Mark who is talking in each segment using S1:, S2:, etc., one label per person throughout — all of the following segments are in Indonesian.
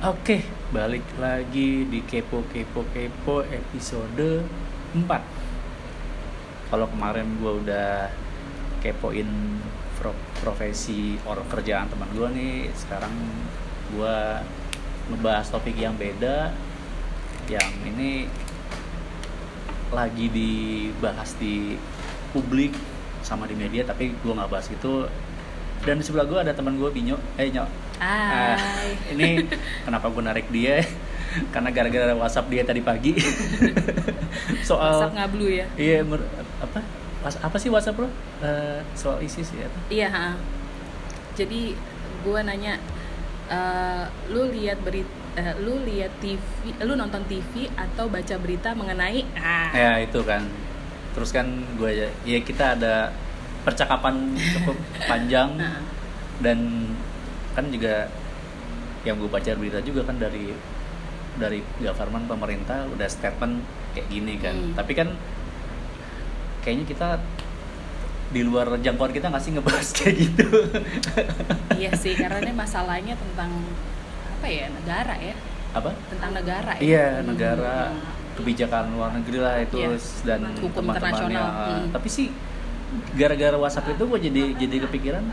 S1: Oke, balik lagi di Kepo Kepo Kepo episode 4 Kalau kemarin gue udah kepoin pro- profesi orang kerjaan teman gue nih Sekarang gue ngebahas topik yang beda Yang ini lagi dibahas di publik sama di media Tapi gue nggak bahas itu Dan di sebelah gue ada teman gue Binyo. Eh Nyok
S2: Hai.
S1: ini kenapa gue narik dia? Karena gara-gara WhatsApp dia tadi pagi. soal
S2: WhatsApp ngablu ya?
S1: Iya, mer- apa? Apa sih WhatsApp lo? Eh, soal ISIS ya?
S2: Iya, ha. Jadi gua nanya eh, lu lihat berita lu lihat TV, lu nonton TV atau baca berita mengenai ah
S1: Ya itu kan. Terus kan gue ya kita ada percakapan cukup panjang
S2: Nah.
S1: dan kan juga yang gue baca berita juga kan dari dari government pemerintah udah statement kayak gini kan
S2: Hmm.
S1: tapi kan kayaknya kita di luar jangkauan kita nggak sih ngebahas kayak gitu
S2: iya sih karena ini masalahnya tentang apa ya negara ya
S1: apa
S2: tentang negara ya
S1: iya
S2: Hmm.
S1: negara kebijakan luar negeri lah itu
S2: Iya.
S1: dan
S2: Hukum internasional. Hmm.
S1: tapi sih gara-gara WhatsApp itu gue jadi jadi kepikiran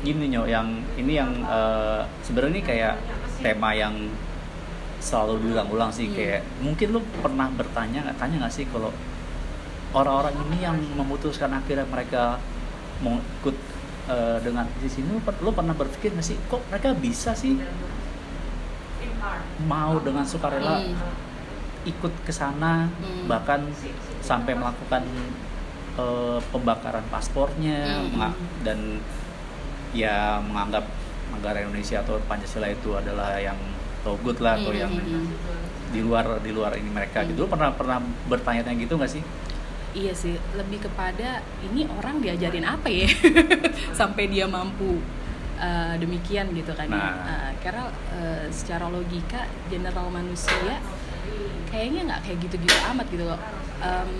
S1: gini nyok yang ini yang eh, sebenarnya ini kayak tema yang selalu diulang-ulang sih
S2: Hmm.
S1: kayak mungkin lu pernah bertanya nggak tanya nggak sih kalau orang-orang ini yang memutuskan akhirnya mereka mau ikut eh, dengan di sini lu, per- lu pernah berpikir nggak sih kok mereka bisa sih mau dengan sukarela
S2: Hmm.
S1: ikut ke sana
S2: Hmm.
S1: bahkan sampai melakukan eh, pembakaran paspornya
S2: Hmm.
S1: dan ya menganggap negara Indonesia atau Pancasila itu adalah yang togut lah atau
S2: Hmm,
S1: yang
S2: hmm, hmm.
S1: di luar di luar ini mereka
S2: Hmm.
S1: gitu pernah pernah bertanya-tanya gitu nggak sih
S2: Iya sih, lebih kepada ini orang diajarin apa ya sampai dia mampu uh, demikian gitu kan ya.
S1: Nah.
S2: Uh, karena uh, secara logika general manusia kayaknya nggak kayak gitu-gitu amat gitu loh. Um,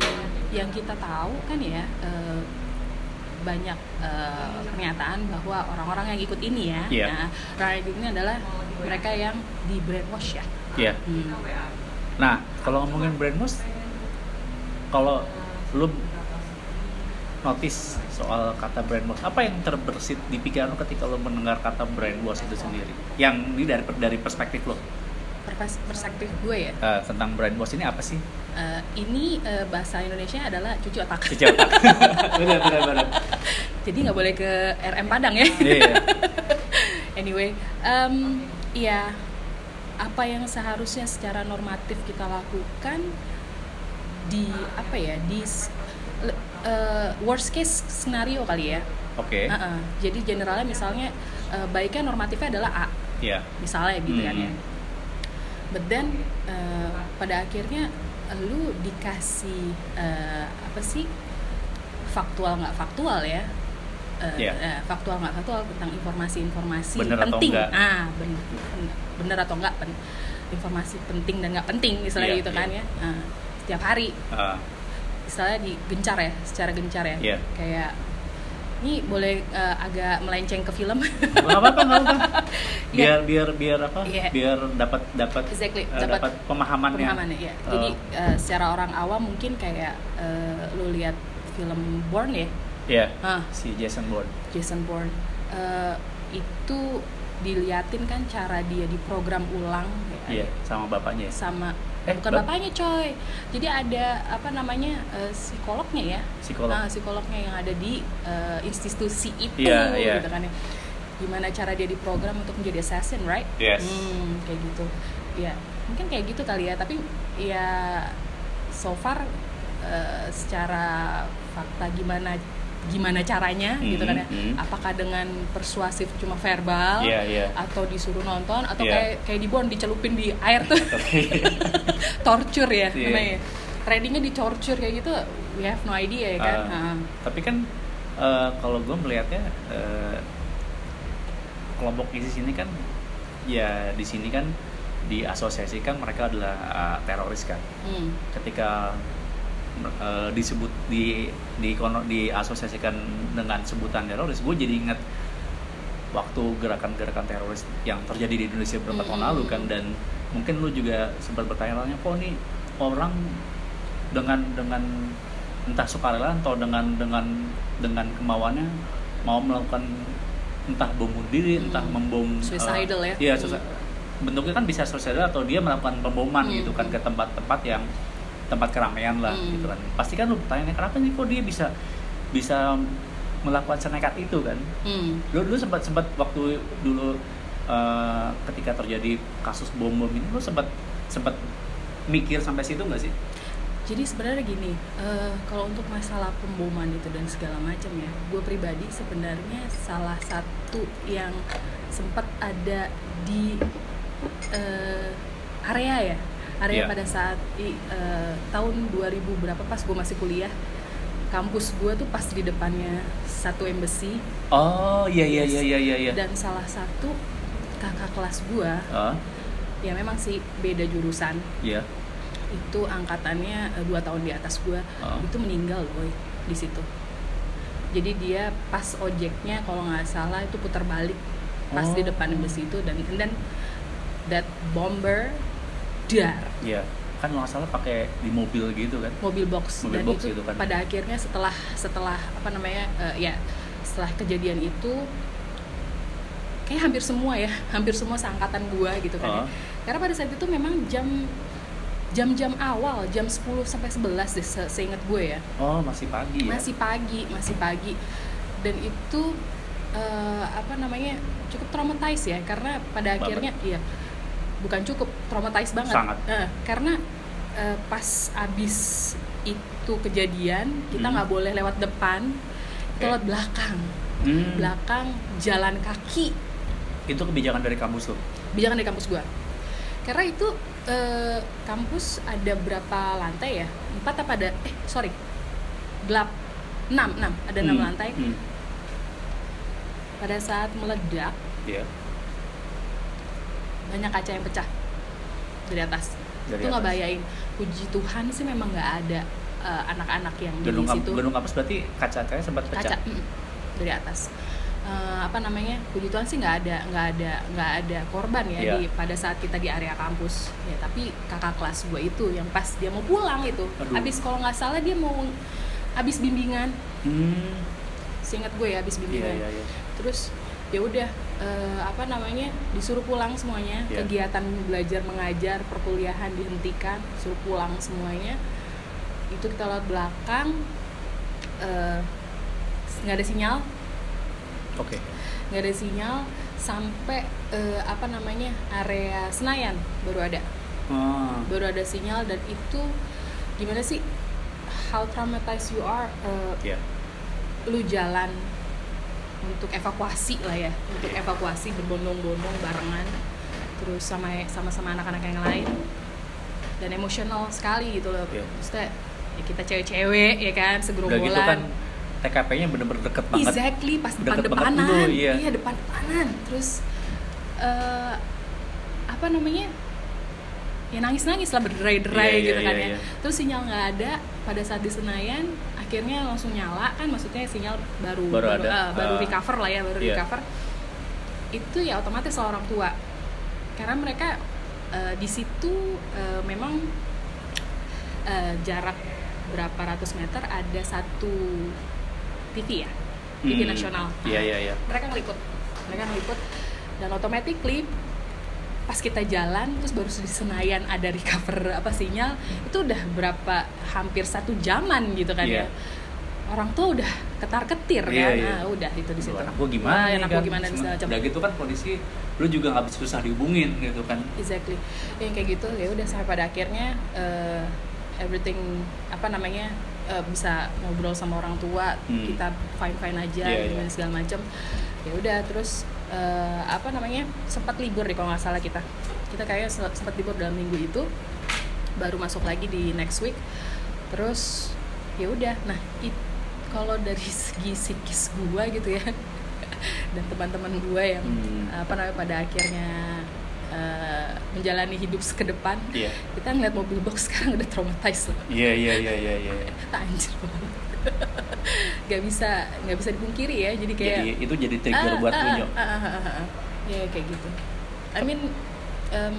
S2: yang kita tahu kan ya uh, banyak uh, pernyataan bahwa orang-orang yang ikut ini ya,
S1: Iya.
S2: nah ikut ini adalah mereka yang di brainwash ya.
S1: Iya
S2: Hmm.
S1: nah kalau ngomongin brainwash kalau lu notice soal kata brainwash apa yang terbersit di pikiran lu ketika lu mendengar kata brainwash itu sendiri yang ini dari dari perspektif lo
S2: Perspektif gue ya,
S1: Eh, tentang brainwash ini apa sih
S2: Uh, ini uh, bahasa Indonesia adalah cuci otak.
S1: Cuci otak. benar benar benar
S2: Jadi nggak boleh ke RM Padang ya.
S1: iya
S2: anyway, um, ya apa yang seharusnya secara normatif kita lakukan di apa ya di uh, worst case scenario kali ya.
S1: oke
S2: Uh-uh. Jadi generalnya misalnya uh, baiknya normatifnya adalah A,
S1: iya
S2: misalnya gitu kan
S1: Hmm.
S2: ya. But then uh, pada akhirnya uh, lu dikasih uh, apa sih faktual nggak faktual ya Uh,
S1: Iya.
S2: uh, faktual nggak faktual tentang informasi-informasi
S1: Bener atau
S2: penting
S1: enggak.
S2: ah bener, bener atau enggak pen- informasi penting dan nggak penting misalnya
S1: Iya,
S2: gitu
S1: iya.
S2: kan ya Nah, setiap hari
S1: Ah,
S2: misalnya digencar ya secara gencar ya
S1: Iya.
S2: kayak ini boleh uh, agak melenceng ke film
S1: nggak apa-apa nggak apa biar
S2: Iya.
S1: biar biar apa
S2: Iya.
S1: biar dapat dapat
S2: Exactly,
S1: eh,
S2: dapat
S1: pemahamannya
S2: pemahamannya ya.
S1: Eh,
S2: Jadi uh, secara orang awam mungkin kayak uh, lu lihat film Born ya,
S1: Iya,
S2: Ah.
S1: si Jason Bourne.
S2: Jason Bourne uh, itu diliatin kan cara dia diprogram ulang ya,
S1: Iya, sama bapaknya. ya?
S2: sama
S1: Eh,
S2: bukan
S1: bap-
S2: bapaknya coy. Jadi ada apa namanya uh, psikolognya ya,
S1: Psikolog.
S2: Nah, psikolognya yang ada di uh, institusi itu
S1: Iya, iya.
S2: gitu kan ya. Gimana cara dia diprogram untuk menjadi assassin, right?
S1: Yes.
S2: Hmm, kayak gitu. Ya, mungkin kayak gitu kali ya. Tapi ya so far uh, secara fakta gimana gimana caranya gitu kan ya.
S1: Mhm, mhm.
S2: Apakah dengan persuasif cuma verbal
S1: Iya, iya.
S2: atau disuruh nonton atau
S1: Iya.
S2: kayak kayak di Born dicelupin di air tuh torture ya
S1: Iya.
S2: namanya. Tradingnya di torture kayak gitu, we have no idea ya kan.
S1: Ah,
S2: Nah,
S1: Tapi kan eh, kalau gue melihatnya eh, kelompok ISIS ini kan ya di sini kan diasosiasikan mereka adalah eh, teroris kan.
S2: hmm.
S1: Ketika eh, disebut di di kono- diasosiasikan dengan sebutan teroris, gue jadi ingat waktu gerakan-gerakan teroris yang terjadi di Indonesia beberapa tahun lalu kan. Dan mungkin lu juga sempat bertanya-tanya kok nih orang dengan dengan entah sukarela atau dengan dengan dengan kemauannya mau melakukan entah bom bunuh diri entah membom eh,
S2: Suicidal ya.
S1: iya bentuknya kan bisa suicidal atau dia melakukan pemboman gitu kan ke tempat-tempat yang tempat keramaian lah
S2: Mm.
S1: gitu kan pasti kan lu tanya kenapa nih kok dia bisa bisa melakukan senekat itu kan
S2: Hmm.
S1: lu dulu sempat sempat waktu dulu eh, ketika terjadi kasus bom bom ini lu sempat sempat mikir sampai situ nggak sih
S2: Jadi sebenarnya gini, eh, kalau untuk masalah pemboman itu dan segala macam ya, gue pribadi sebenarnya salah satu yang sempat ada di eh, area ya, area
S1: Iya.
S2: pada saat i- eh, tahun 2000 berapa pas gue masih kuliah, kampus gue tuh pas di depannya satu embassy.
S1: Oh iya iya iya iya iya iya.
S2: Dan salah satu kakak kelas gue,
S1: Ah,
S2: ya memang sih beda jurusan,
S1: iya.
S2: Itu angkatannya eh, dua tahun di atas gue
S1: Ah.
S2: itu meninggal boy di situ. Jadi dia pas ojeknya kalau nggak salah itu putar balik pas di
S1: Oh.
S2: depan bus itu. Dan then that bomber dar
S1: iya kan nggak salah pakai di mobil gitu kan
S2: mobil box
S1: Mobil
S2: dan
S1: box
S2: itu
S1: gitu kan.
S2: pada akhirnya setelah setelah apa namanya eh, ya setelah kejadian itu kayak hampir semua ya hampir semua seangkatan gua gitu kan ya.
S1: Ah.
S2: karena pada saat itu memang jam jam-jam awal jam 10 sampai 11 deh se seingat gue ya
S1: oh masih pagi ya
S2: masih pagi masih pagi dan itu eh, apa namanya cukup traumatized ya karena pada
S1: Banget.
S2: akhirnya iya bukan cukup traumatized banget.
S1: Sangat.
S2: Eh, karena eh, pas abis itu kejadian kita
S1: Hmm.
S2: nggak boleh lewat depan
S1: Oke.
S2: lewat belakang.
S1: Hmm,
S2: belakang jalan kaki.
S1: Itu kebijakan dari kampus lo
S2: bijakan dari kampus gua. Karena itu eh, kampus ada berapa lantai ya? Empat apa ada eh sorry. Gelap. Enam enam. Ada enam
S1: Hmm,
S2: lantai.
S1: Hmm,
S2: pada saat meledak
S1: iya
S2: banyak kaca yang pecah. Dari atas.
S1: Dari
S2: itu nggak bayain puji Tuhan sih memang nggak ada eh, anak-anak yang
S1: gedung
S2: di situ.
S1: gedung kampus berarti kaca-kacanya sempat pecah?
S2: Kaca mm, dari atas. Eh, apa namanya? Puji Tuhan sih nggak ada nggak ada nggak ada korban ya
S1: Iya.
S2: di pada saat kita di area kampus. Ya tapi kakak kelas gue itu yang pas dia mau pulang itu
S1: Aduh.
S2: habis kalau nggak salah dia mau habis bimbingan.
S1: Hmm,
S2: seingat gue ya habis
S1: iya
S2: bimbingan.
S1: iya iya.
S2: Terus ya udah eh, apa namanya disuruh pulang semuanya.
S1: Iya.
S2: kegiatan belajar mengajar perkuliahan dihentikan suruh pulang semuanya. Itu kita lewat belakang eh, nggak ada sinyal.
S1: Oke.
S2: Nggak ada sinyal sampai eh, apa namanya area Senayan baru ada.
S1: Ah,
S2: baru ada sinyal dan itu gimana sih how traumatized you are eh,
S1: iya.
S2: lu jalan untuk evakuasi lah ya untuk
S1: Oke.
S2: evakuasi berbondong-bondong barengan terus sama sama-sama anak-anak yang lain dan emosional sekali gitu loh
S1: Iya.
S2: Maksudnya ya kita cewek-cewek ya kan
S1: udah
S2: segerombolan
S1: gitu kan TKP-nya bener-bener deket banget
S2: exactly pas
S1: Deket banget
S2: depan-depanan
S1: dulu, iya.
S2: depan-depanan terus eh, apa namanya ya nangis-nangis lah berderai-derai
S1: Iya, iya,
S2: gitu kan
S1: iya,
S2: ya
S1: iya.
S2: terus sinyal nggak ada pada saat di Senayan akhirnya langsung nyala kan maksudnya sinyal baru
S1: Baru ada,
S2: eh, baru
S1: ah.
S2: recover lah ya baru
S1: Iya.
S2: recover. Itu ya otomatis lah orang tua. Karena mereka eh, di situ eh, memang eh, jarak berapa ratus meter ada satu TV ya TV
S1: Hmm,
S2: nasional.
S1: Iya iya iya.
S2: Mereka ngeliput. Mereka ngeliput. Dan automatically pas kita jalan terus baru di Senayan ada recover apa sinyal itu udah berapa hampir satu jaman gitu kan
S1: Iya.
S2: ya orang tua udah ketar ketir
S1: Iya,
S2: kan
S1: iya.
S2: nah, udah itu di situ
S1: anak gue gimana
S2: Wah,
S1: nih
S2: anak
S1: kan?
S2: gimana segala macam
S1: udah gitu kan kondisi lu juga nggak bisa susah dihubungin gitu kan
S2: exactly yang kayak gitu ya udah sampai pada akhirnya eh, everything apa namanya eh, bisa ngobrol sama orang tua
S1: Hmm.
S2: kita fine fine aja
S1: Iya,
S2: gimana
S1: iya.
S2: segala macam ya udah terus eh, apa namanya sempat libur deh kalau nggak salah kita. Kita kayaknya se- sempat libur dalam minggu itu baru masuk lagi di next week. Terus ya udah. Nah it- kalau dari segi psikis gua gitu ya dan teman-teman gua yang
S1: Hmm.
S2: apa namanya pada akhirnya eh, menjalani hidup ke depan
S1: iya.
S2: kita ngeliat mobil box sekarang udah traumatized loh.
S1: Iya iya iya iya iya.
S2: Anjir banget nggak bisa nggak bisa dipungkiri ya jadi kayak
S1: jadi itu jadi trigger buat
S2: ah,
S1: lu Nyok.
S2: ah, ah, ah, ah, ah. ya kayak gitu I mean um,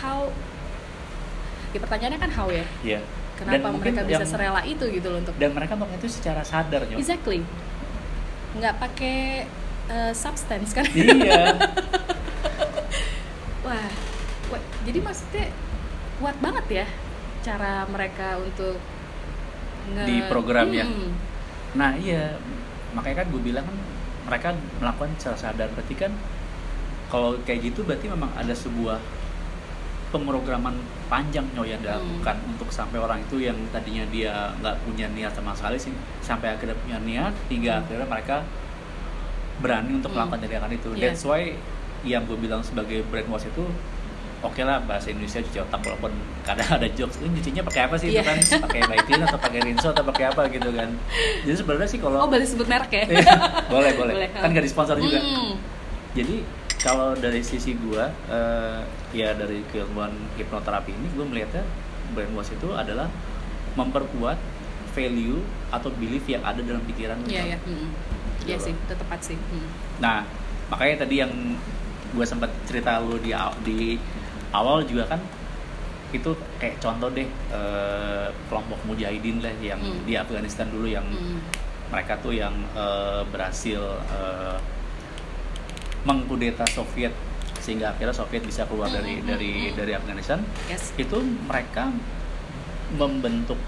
S2: how ya pertanyaannya kan how ya
S1: Iya.
S2: kenapa
S1: mungkin
S2: mereka bisa
S1: yang-
S2: serela itu gitu loh untuk
S1: dan mereka melakukan itu secara sadar Nyok.
S2: exactly nggak pakai uh, substance kan
S1: iya
S2: wah, wah jadi maksudnya kuat banget ya cara mereka untuk nge-
S1: Di program ya?
S2: Hmm.
S1: nah iya makanya kan gue bilang kan mereka melakukan secara sadar berarti kan kalau kayak gitu berarti memang ada sebuah pemrograman panjang Nyok yang dilakukan untuk sampai orang itu yang tadinya dia nggak punya niat sama sekali sih sampai akhirnya punya niat hingga akhirnya mereka berani untuk
S2: Hmm.
S1: melakukan tindakan itu
S2: Iya.
S1: that's why yang gue bilang sebagai brainwash itu oke lah bahasa Indonesia cuci otak walaupun kadang ada jokes ini nyucinya pakai apa sih itu
S2: Iya.
S1: kan pakai Vaseline atau pakai rinso atau pakai apa gitu kan jadi sebenarnya sih kalau
S2: oh boleh sebut merek ya
S1: Iya, boleh boleh
S2: Boleh,
S1: kan
S2: ha.
S1: gak disponsor juga
S2: Hmm.
S1: jadi kalau dari sisi gua eh, ya dari keilmuan hipnoterapi ini gue melihatnya brainwash itu adalah memperkuat value atau belief yang ada dalam pikiran lu.
S2: Iya ya, hmm. iya
S1: Gitu
S2: sih,
S1: loh.
S2: itu tepat sih. Hmm.
S1: Nah, makanya tadi yang gue sempat cerita lu di di awal juga kan itu kayak contoh deh eh, kelompok mujahidin lah yang
S2: Hmm.
S1: di Afghanistan dulu yang
S2: Hmm.
S1: mereka tuh yang eh, berhasil eh, mengkudeta Soviet sehingga akhirnya Soviet bisa keluar dari
S2: Hmm, hmm,
S1: dari
S2: hmm.
S1: dari Afghanistan
S2: Yes.
S1: itu mereka membentuk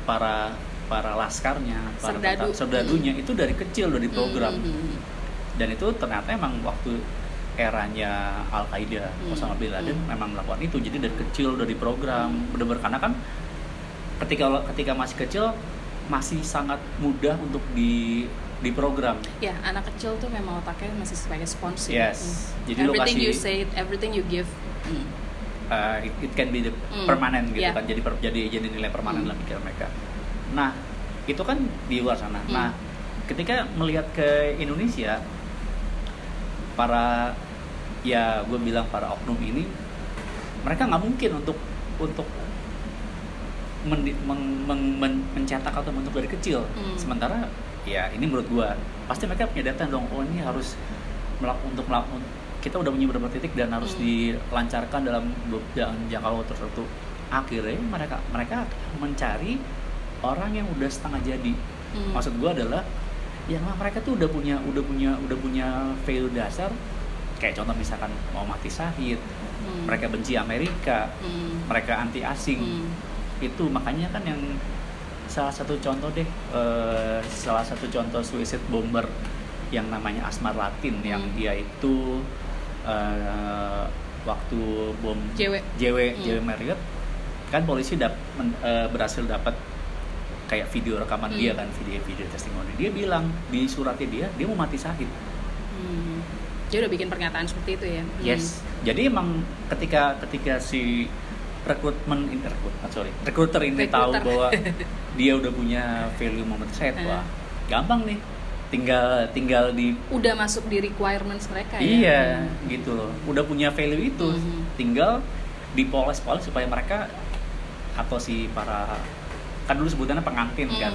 S1: para para laskarnya para
S2: Serdadu.
S1: serdadunya itu dari kecil dari program
S2: Hmm, hmm, hmm.
S1: dan itu ternyata emang waktu eranya Al Qaeda
S2: Hmm.
S1: Osama bin Laden
S2: Hmm.
S1: memang melakukan itu jadi dari kecil dari program
S2: Hmm.
S1: bener-bener karena kan ketika ketika masih kecil masih sangat mudah untuk di diprogram
S2: Ya, anak kecil tuh memang otaknya masih sebagai spons. ya.
S1: Yes.
S2: Hmm.
S1: Jadi
S2: everything
S1: kasih-
S2: you say, everything you give. Hmm.
S1: uh, it, it can be the
S2: Hmm.
S1: permanen gitu
S2: Yeah.
S1: kan jadi per- jadi jadi nilai permanen
S2: Hmm.
S1: dalam pikiran mereka nah itu kan di luar sana
S2: Hmm.
S1: nah ketika melihat ke Indonesia para ya gue bilang para oknum ini mereka nggak mungkin untuk untuk mendi- meng- meng- men- mencetak atau bentuk dari kecil
S2: Hmm.
S1: sementara ya ini menurut gue pasti mereka punya data dong oh ini harus melakukan untuk melakukan kita udah punya beberapa titik dan harus
S2: Hmm.
S1: dilancarkan dalam jangka waktu tertentu akhirnya mereka mereka mencari orang yang udah setengah jadi
S2: Hmm.
S1: maksud gue adalah yang mereka tuh udah punya udah punya udah punya value dasar kayak contoh misalkan mau mati syahid
S2: Hmm.
S1: mereka benci Amerika
S2: Hmm.
S1: mereka anti asing
S2: Hmm.
S1: itu makanya kan yang salah satu contoh deh eh, salah satu contoh suicide bomber yang namanya Asmar Latin yang
S2: Hmm.
S1: dia itu eh, waktu bom
S2: JW.
S1: JW
S2: Hmm.
S1: JW Marriott kan polisi dap, men- eh, berhasil dapat kayak video rekaman
S2: Hmm.
S1: dia kan video video testimoni dia bilang di suratnya dia dia mau mati syahid
S2: Hmm. Dia udah bikin pernyataan seperti itu ya. Hmm.
S1: Yes. Jadi emang ketika ketika si rekrutmen ini rekrut, ah, sorry, rekruter ini tahu
S2: Rekruter.
S1: bahwa dia udah punya value moment set,
S2: Eh.
S1: wah gampang nih. Tinggal tinggal di
S2: Udah masuk di requirements mereka ya.
S1: iya
S2: Hmm.
S1: gitu loh. Udah punya value itu,
S2: Mhm.
S1: tinggal dipoles-poles supaya mereka atau si para kan dulu sebutannya pengantin
S2: Hmm.
S1: kan.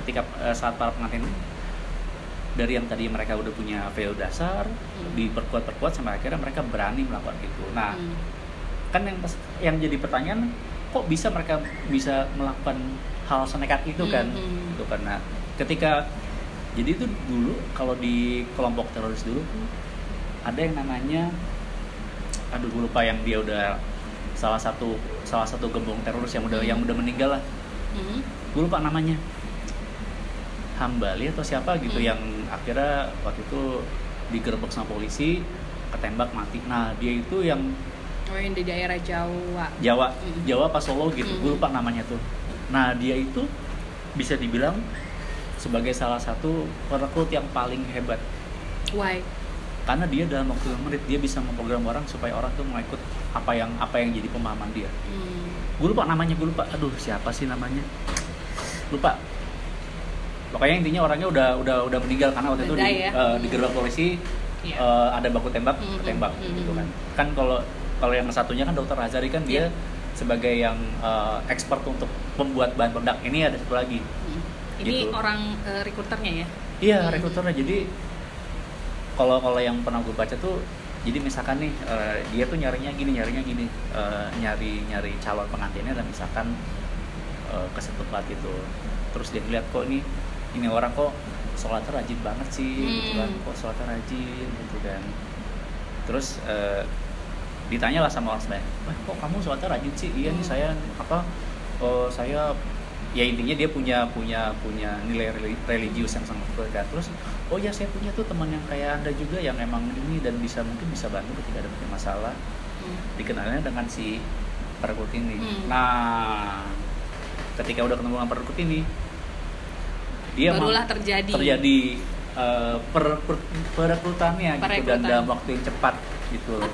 S1: Ketika eh, saat para pengantin dari yang tadi mereka udah punya value dasar
S2: Hmm.
S1: diperkuat-perkuat sampai akhirnya mereka berani melakukan itu. Nah,
S2: Hmm.
S1: kan yang yang jadi pertanyaan kok bisa mereka bisa melakukan hal senekat itu kan?
S2: Hmm, hmm.
S1: Itu karena ketika jadi itu dulu kalau di kelompok teroris dulu tuh ada yang namanya aduh gue lupa yang dia udah salah satu salah satu gembong teroris yang udah
S2: Hmm.
S1: yang udah meninggal lah.
S2: Hmm.
S1: Gue lupa namanya. Hambali atau siapa gitu
S2: Hmm.
S1: yang akhirnya waktu itu digerebek sama polisi, ketembak mati. Nah, dia itu yang
S2: Oh yang di daerah Jawa.
S1: Jawa,
S2: Mm.
S1: Jawa pas Solo gitu, gue
S2: Mm.
S1: lupa namanya tuh. Nah dia itu bisa dibilang sebagai salah satu perekrut yang paling hebat
S2: Why?
S1: karena dia dalam waktu lima menit dia bisa memprogram orang supaya orang tuh mau ikut apa yang apa yang jadi pemahaman dia.
S2: Hmm.
S1: Gue lupa namanya, gue lupa. Aduh siapa sih namanya? Lupa. Pokoknya intinya orangnya udah udah udah meninggal karena waktu itu di,
S2: ya.
S1: eh, digerebek polisi
S2: Iya.
S1: eh, ada baku tembak,
S2: Mm,
S1: ketembak
S2: mm,
S1: gitu
S2: mm.
S1: kan. Kan kalau kalau yang satunya kan dokter Hazari kan dia
S2: Iya.
S1: sebagai yang eh, expert untuk membuat bahan peledak. Ini ada satu lagi.
S2: Hmm. Ini
S1: gitu.
S2: orang eh, rekruternya ya?
S1: Iya,
S2: Hmm.
S1: rekruternya. Jadi kalau kalau yang pernah gue baca tuh, jadi misalkan nih eh, dia tuh nyarinya gini, nyarinya gini, eh, nyari nyari calon pengantinnya dan misalkan eh, ke satu tempat itu, terus dia ngeliat kok ini ini orang kok sholatnya rajin banget sih, gitu kan,
S2: Hmm.
S1: kok sholatnya rajin gitu kan. Terus eh, ditanya lah sama orang sebenarnya, wah kok kamu sholatnya rajin sih? Iya nih
S2: Hmm.
S1: saya apa? eh, saya ya intinya dia punya punya punya nilai reli- religius yang sangat kuat kan terus oh ya saya punya tuh teman yang kayak anda juga yang emang ini dan bisa mungkin bisa bantu ketika ada punya masalah
S2: Hmm.
S1: dikenalnya dengan si perekrut ini
S2: Hmm.
S1: nah ketika udah ketemu dengan perekrut ini dia
S2: Barulah terjadi.
S1: terjadi eh, per, per- perekrutannya gitu dan dalam waktu yang cepat gitu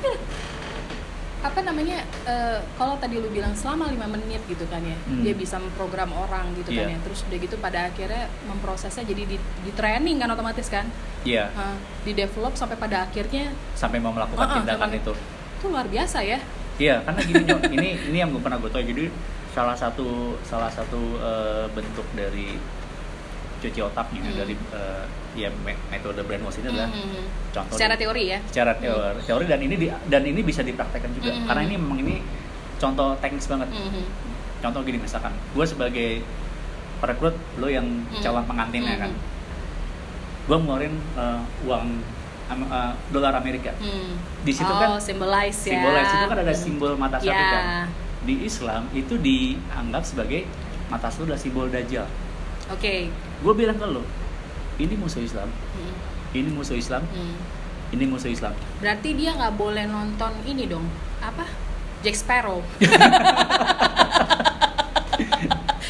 S2: apa namanya eh, kalau tadi lu bilang selama lima menit gitu kan ya
S1: Hmm.
S2: dia bisa memprogram orang gitu kan
S1: Iya.
S2: ya terus udah gitu pada akhirnya memprosesnya jadi di, di training kan otomatis kan
S1: iya
S2: Hah, di develop sampai pada akhirnya
S1: sampai mau melakukan
S2: Ah, ah,
S1: tindakan
S2: sampai-
S1: itu
S2: itu luar biasa ya
S1: Iya, karena gini ini ini yang gue pernah gue tahu. Jadi salah satu salah satu eh, bentuk dari cuci otaknya
S2: Hmm.
S1: dari eh, ya me- metode brainwash ini adalah
S2: Mhm.
S1: contoh
S2: secara
S1: di-
S2: teori ya
S1: secara teori, teori dan ini di- dan ini bisa dipraktekkan juga
S2: Hmm.
S1: karena ini memang ini contoh teknis banget.
S2: Mhm.
S1: Contoh gini misalkan, gue sebagai perekrut, lo yang
S2: Hmm.
S1: calon pengantinnya kan,
S2: Mhm.
S1: gue ngeluarin eh, uang am- eh, dolar Amerika.
S2: Hmm.
S1: Di situ
S2: oh,
S1: kan
S2: symbolize ya
S1: simbol itu kan ada simbol mata satu
S2: Ya.
S1: kan di Islam itu dianggap sebagai mata satu adalah simbol dajjal
S2: oke.
S1: Gue bilang ke lo ini musuh Islam.
S2: Hmm.
S1: ini musuh Islam.
S2: Hmm.
S1: ini musuh Islam.
S2: Berarti dia nggak boleh nonton ini dong. Apa? Jack Sparrow.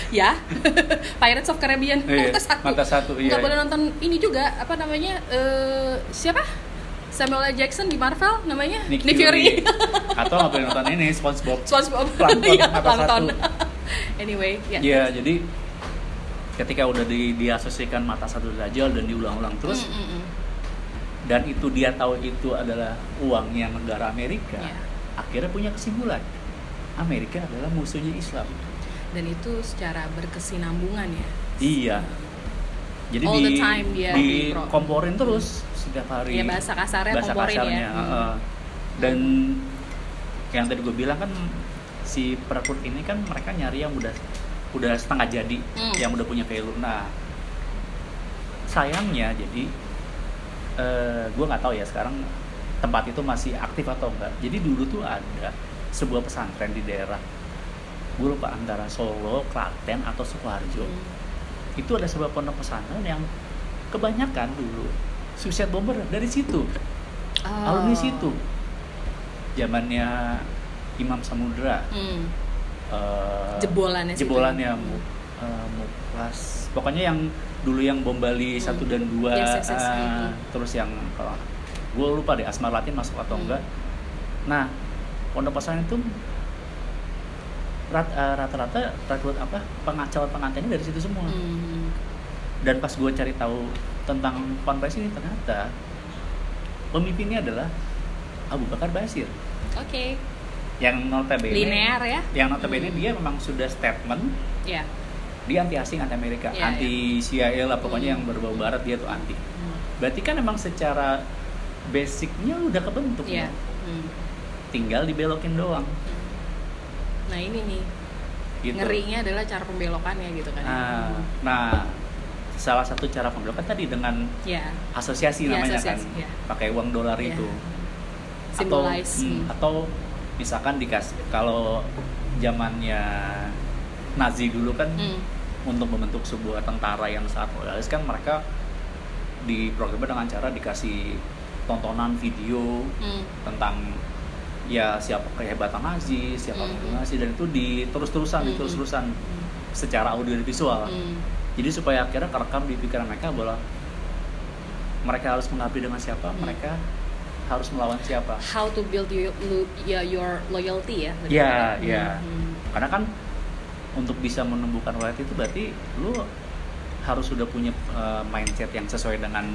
S2: Ya. Pirates of Caribbean.
S1: Iya,
S2: mata satu.
S1: mata satu, iya.
S2: nggak boleh nonton ini juga. Apa namanya eh, siapa? Samuel L. Jackson di Marvel namanya?
S1: Nick,
S2: Nick Fury,
S1: atau nggak boleh nonton ini SpongeBob.
S2: SpongeBob.
S1: Plankton,
S2: Iya,
S1: mata
S2: Plankton.
S1: satu.
S2: anyway ya.
S1: Ya jadi ketika udah di, diasosiasikan mata satu dajjal dan diulang-ulang terus
S2: Mm, mm, mm.
S1: dan itu dia tahu itu adalah uangnya negara Amerika
S2: Iya.
S1: akhirnya punya kesimpulan Amerika adalah musuhnya Islam
S2: dan itu secara berkesinambungan ya
S1: Iya. Jadi
S2: All
S1: di,
S2: the time dia
S1: di komporin terus setiap hari.
S2: ya bahasa kasarnya
S1: bahasa
S2: komporin
S1: kasarnya,
S2: ya Hmm.
S1: heeh. Dan yang tadi gue bilang kan si perekrut ini kan mereka nyari yang udah udah setengah jadi,
S2: Hmm.
S1: yang udah punya value. Nah, sayangnya jadi eh gue nggak tahu ya sekarang tempat itu masih aktif atau enggak. Jadi dulu tuh ada sebuah pesantren di daerah gue lupa antara Solo, Klaten atau Sukoharjo
S2: Hmm.
S1: itu ada sebuah pondok pesantren yang kebanyakan dulu suicide bomber dari situ
S2: Oh.
S1: alumni situ zamannya Imam Samudra
S2: Hmm.
S1: Eh,
S2: Jebolannya
S1: jebolannya. Mu- eh, Muklas pokoknya yang dulu yang bom Bali
S2: Hmm.
S1: satu dan dua
S2: Yes, yes, yes.
S1: eh,
S2: Hmm.
S1: terus yang kalau gue lupa deh Asmar Latin masuk atau
S2: Hmm.
S1: enggak nah pondok pesantren itu rat- eh, rata-rata rekrut apa pengacauan pengantinnya dari situ semua
S2: Hmm.
S1: dan pas gue cari tahu tentang ponpes ini ternyata pemimpinnya adalah Abu Bakar Basir
S2: Oke.
S1: Yang notabene
S2: Linear ya?
S1: yang notabene
S2: Hmm.
S1: dia memang sudah statement
S2: Ya.
S1: dia anti asing anti Amerika
S2: Iya,
S1: anti CIA lah pokoknya
S2: Hmm.
S1: yang berbau barat dia tuh anti
S2: Hmm.
S1: berarti kan memang secara basicnya udah kebentuk ya.
S2: Hmm.
S1: tinggal dibelokin doang
S2: Nah ini nih
S1: gitu
S2: ngerinya adalah cara pembelokannya gitu kan.
S1: nah, nah salah satu cara pembelokan tadi dengan
S2: Ya.
S1: asosiasi
S2: Iya,
S1: namanya
S2: asosiasi,
S1: kan
S2: iya.
S1: pakai uang dolar
S2: Iya.
S1: itu
S2: Symbolize.
S1: atau, hmm,
S2: Hmm.
S1: atau misalkan dikasih kalau zamannya Nazi dulu kan
S2: Hmm.
S1: untuk membentuk sebuah tentara yang sangat loyalis kan mereka diprogramnya dengan cara dikasih tontonan video
S2: Hmm.
S1: tentang ya siapa kehebatan Nazi, siapa
S2: Hmm.
S1: pembunuh Nazi dan itu diterus-terusan,
S2: Hmm.
S1: diterus-terusan
S2: Hmm.
S1: secara audio dan visual.
S2: Hmm.
S1: Jadi supaya akhirnya kerekam di pikiran mereka bahwa mereka harus mengabdi dengan siapa,
S2: Hmm.
S1: mereka harus melawan siapa.
S2: How to build your, lo- ya, your loyalty ya.
S1: Ya,
S2: tepatnya.
S1: ya.
S2: Hmm.
S1: Karena kan untuk bisa menumbuhkan loyalty itu berarti lu harus sudah punya uh, mindset yang sesuai dengan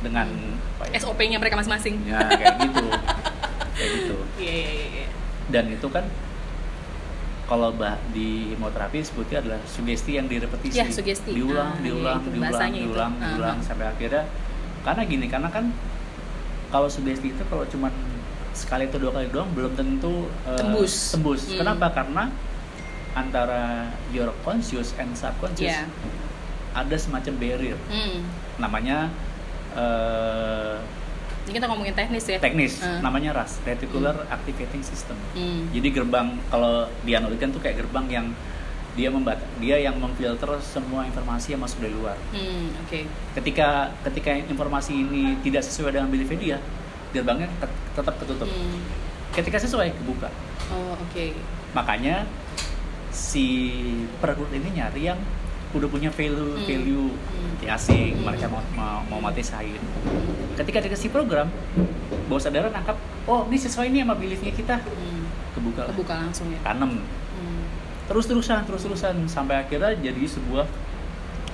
S1: dengan apa ya?
S2: SOP-nya mereka masing-masing.
S1: Ya, kayak gitu. kayak gitu.
S2: Iya iya iya. iya.
S1: Dan itu kan kalau bah di hipnoterapi sebutnya adalah sugesti yang direpetisi
S2: Ya, sugesti.
S1: diulang
S2: Ah,
S1: diulang
S2: itu
S1: diulang
S2: itu.
S1: diulang
S2: Ah,
S1: diulang
S2: ah.
S1: sampai akhirnya karena gini karena kan kalau sugesti itu kalau cuman sekali atau dua kali doang belum tentu eh,
S2: Tembus.
S1: tembus
S2: Hmm.
S1: kenapa karena antara your conscious and subconscious
S2: Iya.
S1: ada semacam barrier
S2: Hmm.
S1: namanya eh,
S2: Ini kita ngomongin teknis ya.
S1: teknis
S2: Ah.
S1: namanya RAS reticular activating system
S2: Hmm.
S1: jadi gerbang kalau dianalogikan tuh kayak gerbang yang dia membat dia yang memfilter semua informasi yang masuk dari luar
S2: Hmm, oke.
S1: ketika ketika informasi ini tidak sesuai dengan beliefnya dia gerbangnya tet- tetap ketutup
S2: Hmm.
S1: ketika sesuai kebuka
S2: Oh, oke.
S1: makanya si perekrut ini nyari yang udah punya value
S2: Hmm.
S1: value
S2: Hmm.
S1: di asing
S2: Hmm.
S1: mereka mau mau, mau mati sain ketika dikasih program bawah sadar nangkap oh ini sesuai nih sama beliefnya kita
S2: Hmm.
S1: kebuka
S2: Kebuka langsung ya.
S1: tanam
S2: Hmm.
S1: Terus terusan terus terusan sampai akhirnya jadi sebuah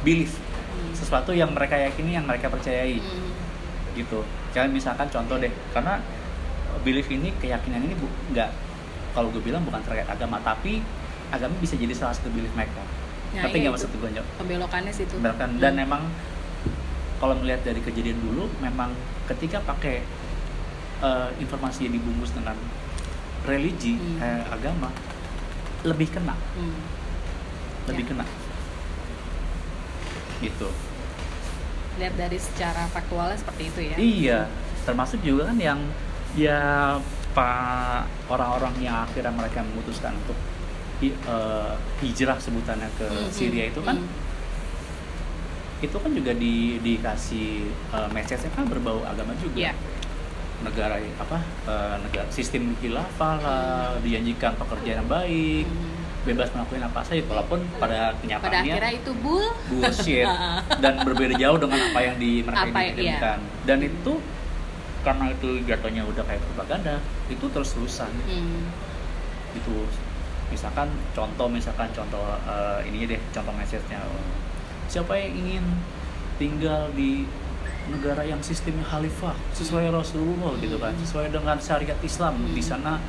S1: belief
S2: Hmm.
S1: sesuatu yang mereka yakini yang mereka percayai
S2: Hmm.
S1: gitu jangan misalkan contoh deh karena belief ini keyakinan ini bu- nggak kalau gue bilang bukan terkait agama tapi agama bisa jadi salah satu belief mereka
S2: Nah,
S1: tapi
S2: iya
S1: nggak
S2: itu.
S1: maksud gue Nyok.
S2: Pembelokannya situ.
S1: Bahkan-
S2: Hmm.
S1: dan emang kalau melihat dari kejadian dulu memang ketika pakai eh, informasi yang dibungkus dengan religi
S2: Hmm.
S1: eh, agama lebih kena
S2: Hmm.
S1: lebih
S2: Ya.
S1: kena gitu
S2: Lihat dari secara faktualnya seperti itu ya.
S1: iya termasuk juga kan yang ya pak orang-orang yang akhirnya mereka memutuskan untuk hi- eh, hijrah sebutannya ke
S2: Hmm,
S1: Syria
S2: hmm,
S1: itu kan
S2: hmm.
S1: itu kan juga di dikasih eh, message kan berbau agama juga
S2: Iya.
S1: Negara apa eh, negara sistem khilafah lah dijanjikan pekerjaan yang baik
S2: Hmm.
S1: bebas melakukan apa saja walaupun pada
S2: Pada
S1: kenyataannya
S2: akhirnya itu bull.
S1: bullshit dan berbeda jauh dengan apa yang di mereka
S2: Apa, iya.
S1: dan itu karena itu jatuhnya udah kayak propaganda itu terus terusan
S2: Hmm.
S1: gitu misalkan contoh misalkan contoh eh, ini deh contoh message-nya siapa yang ingin tinggal di negara yang sistemnya khalifah sesuai Rasulullah gitu kan
S2: Hmm.
S1: sesuai dengan syariat Islam
S2: Hmm.
S1: di sana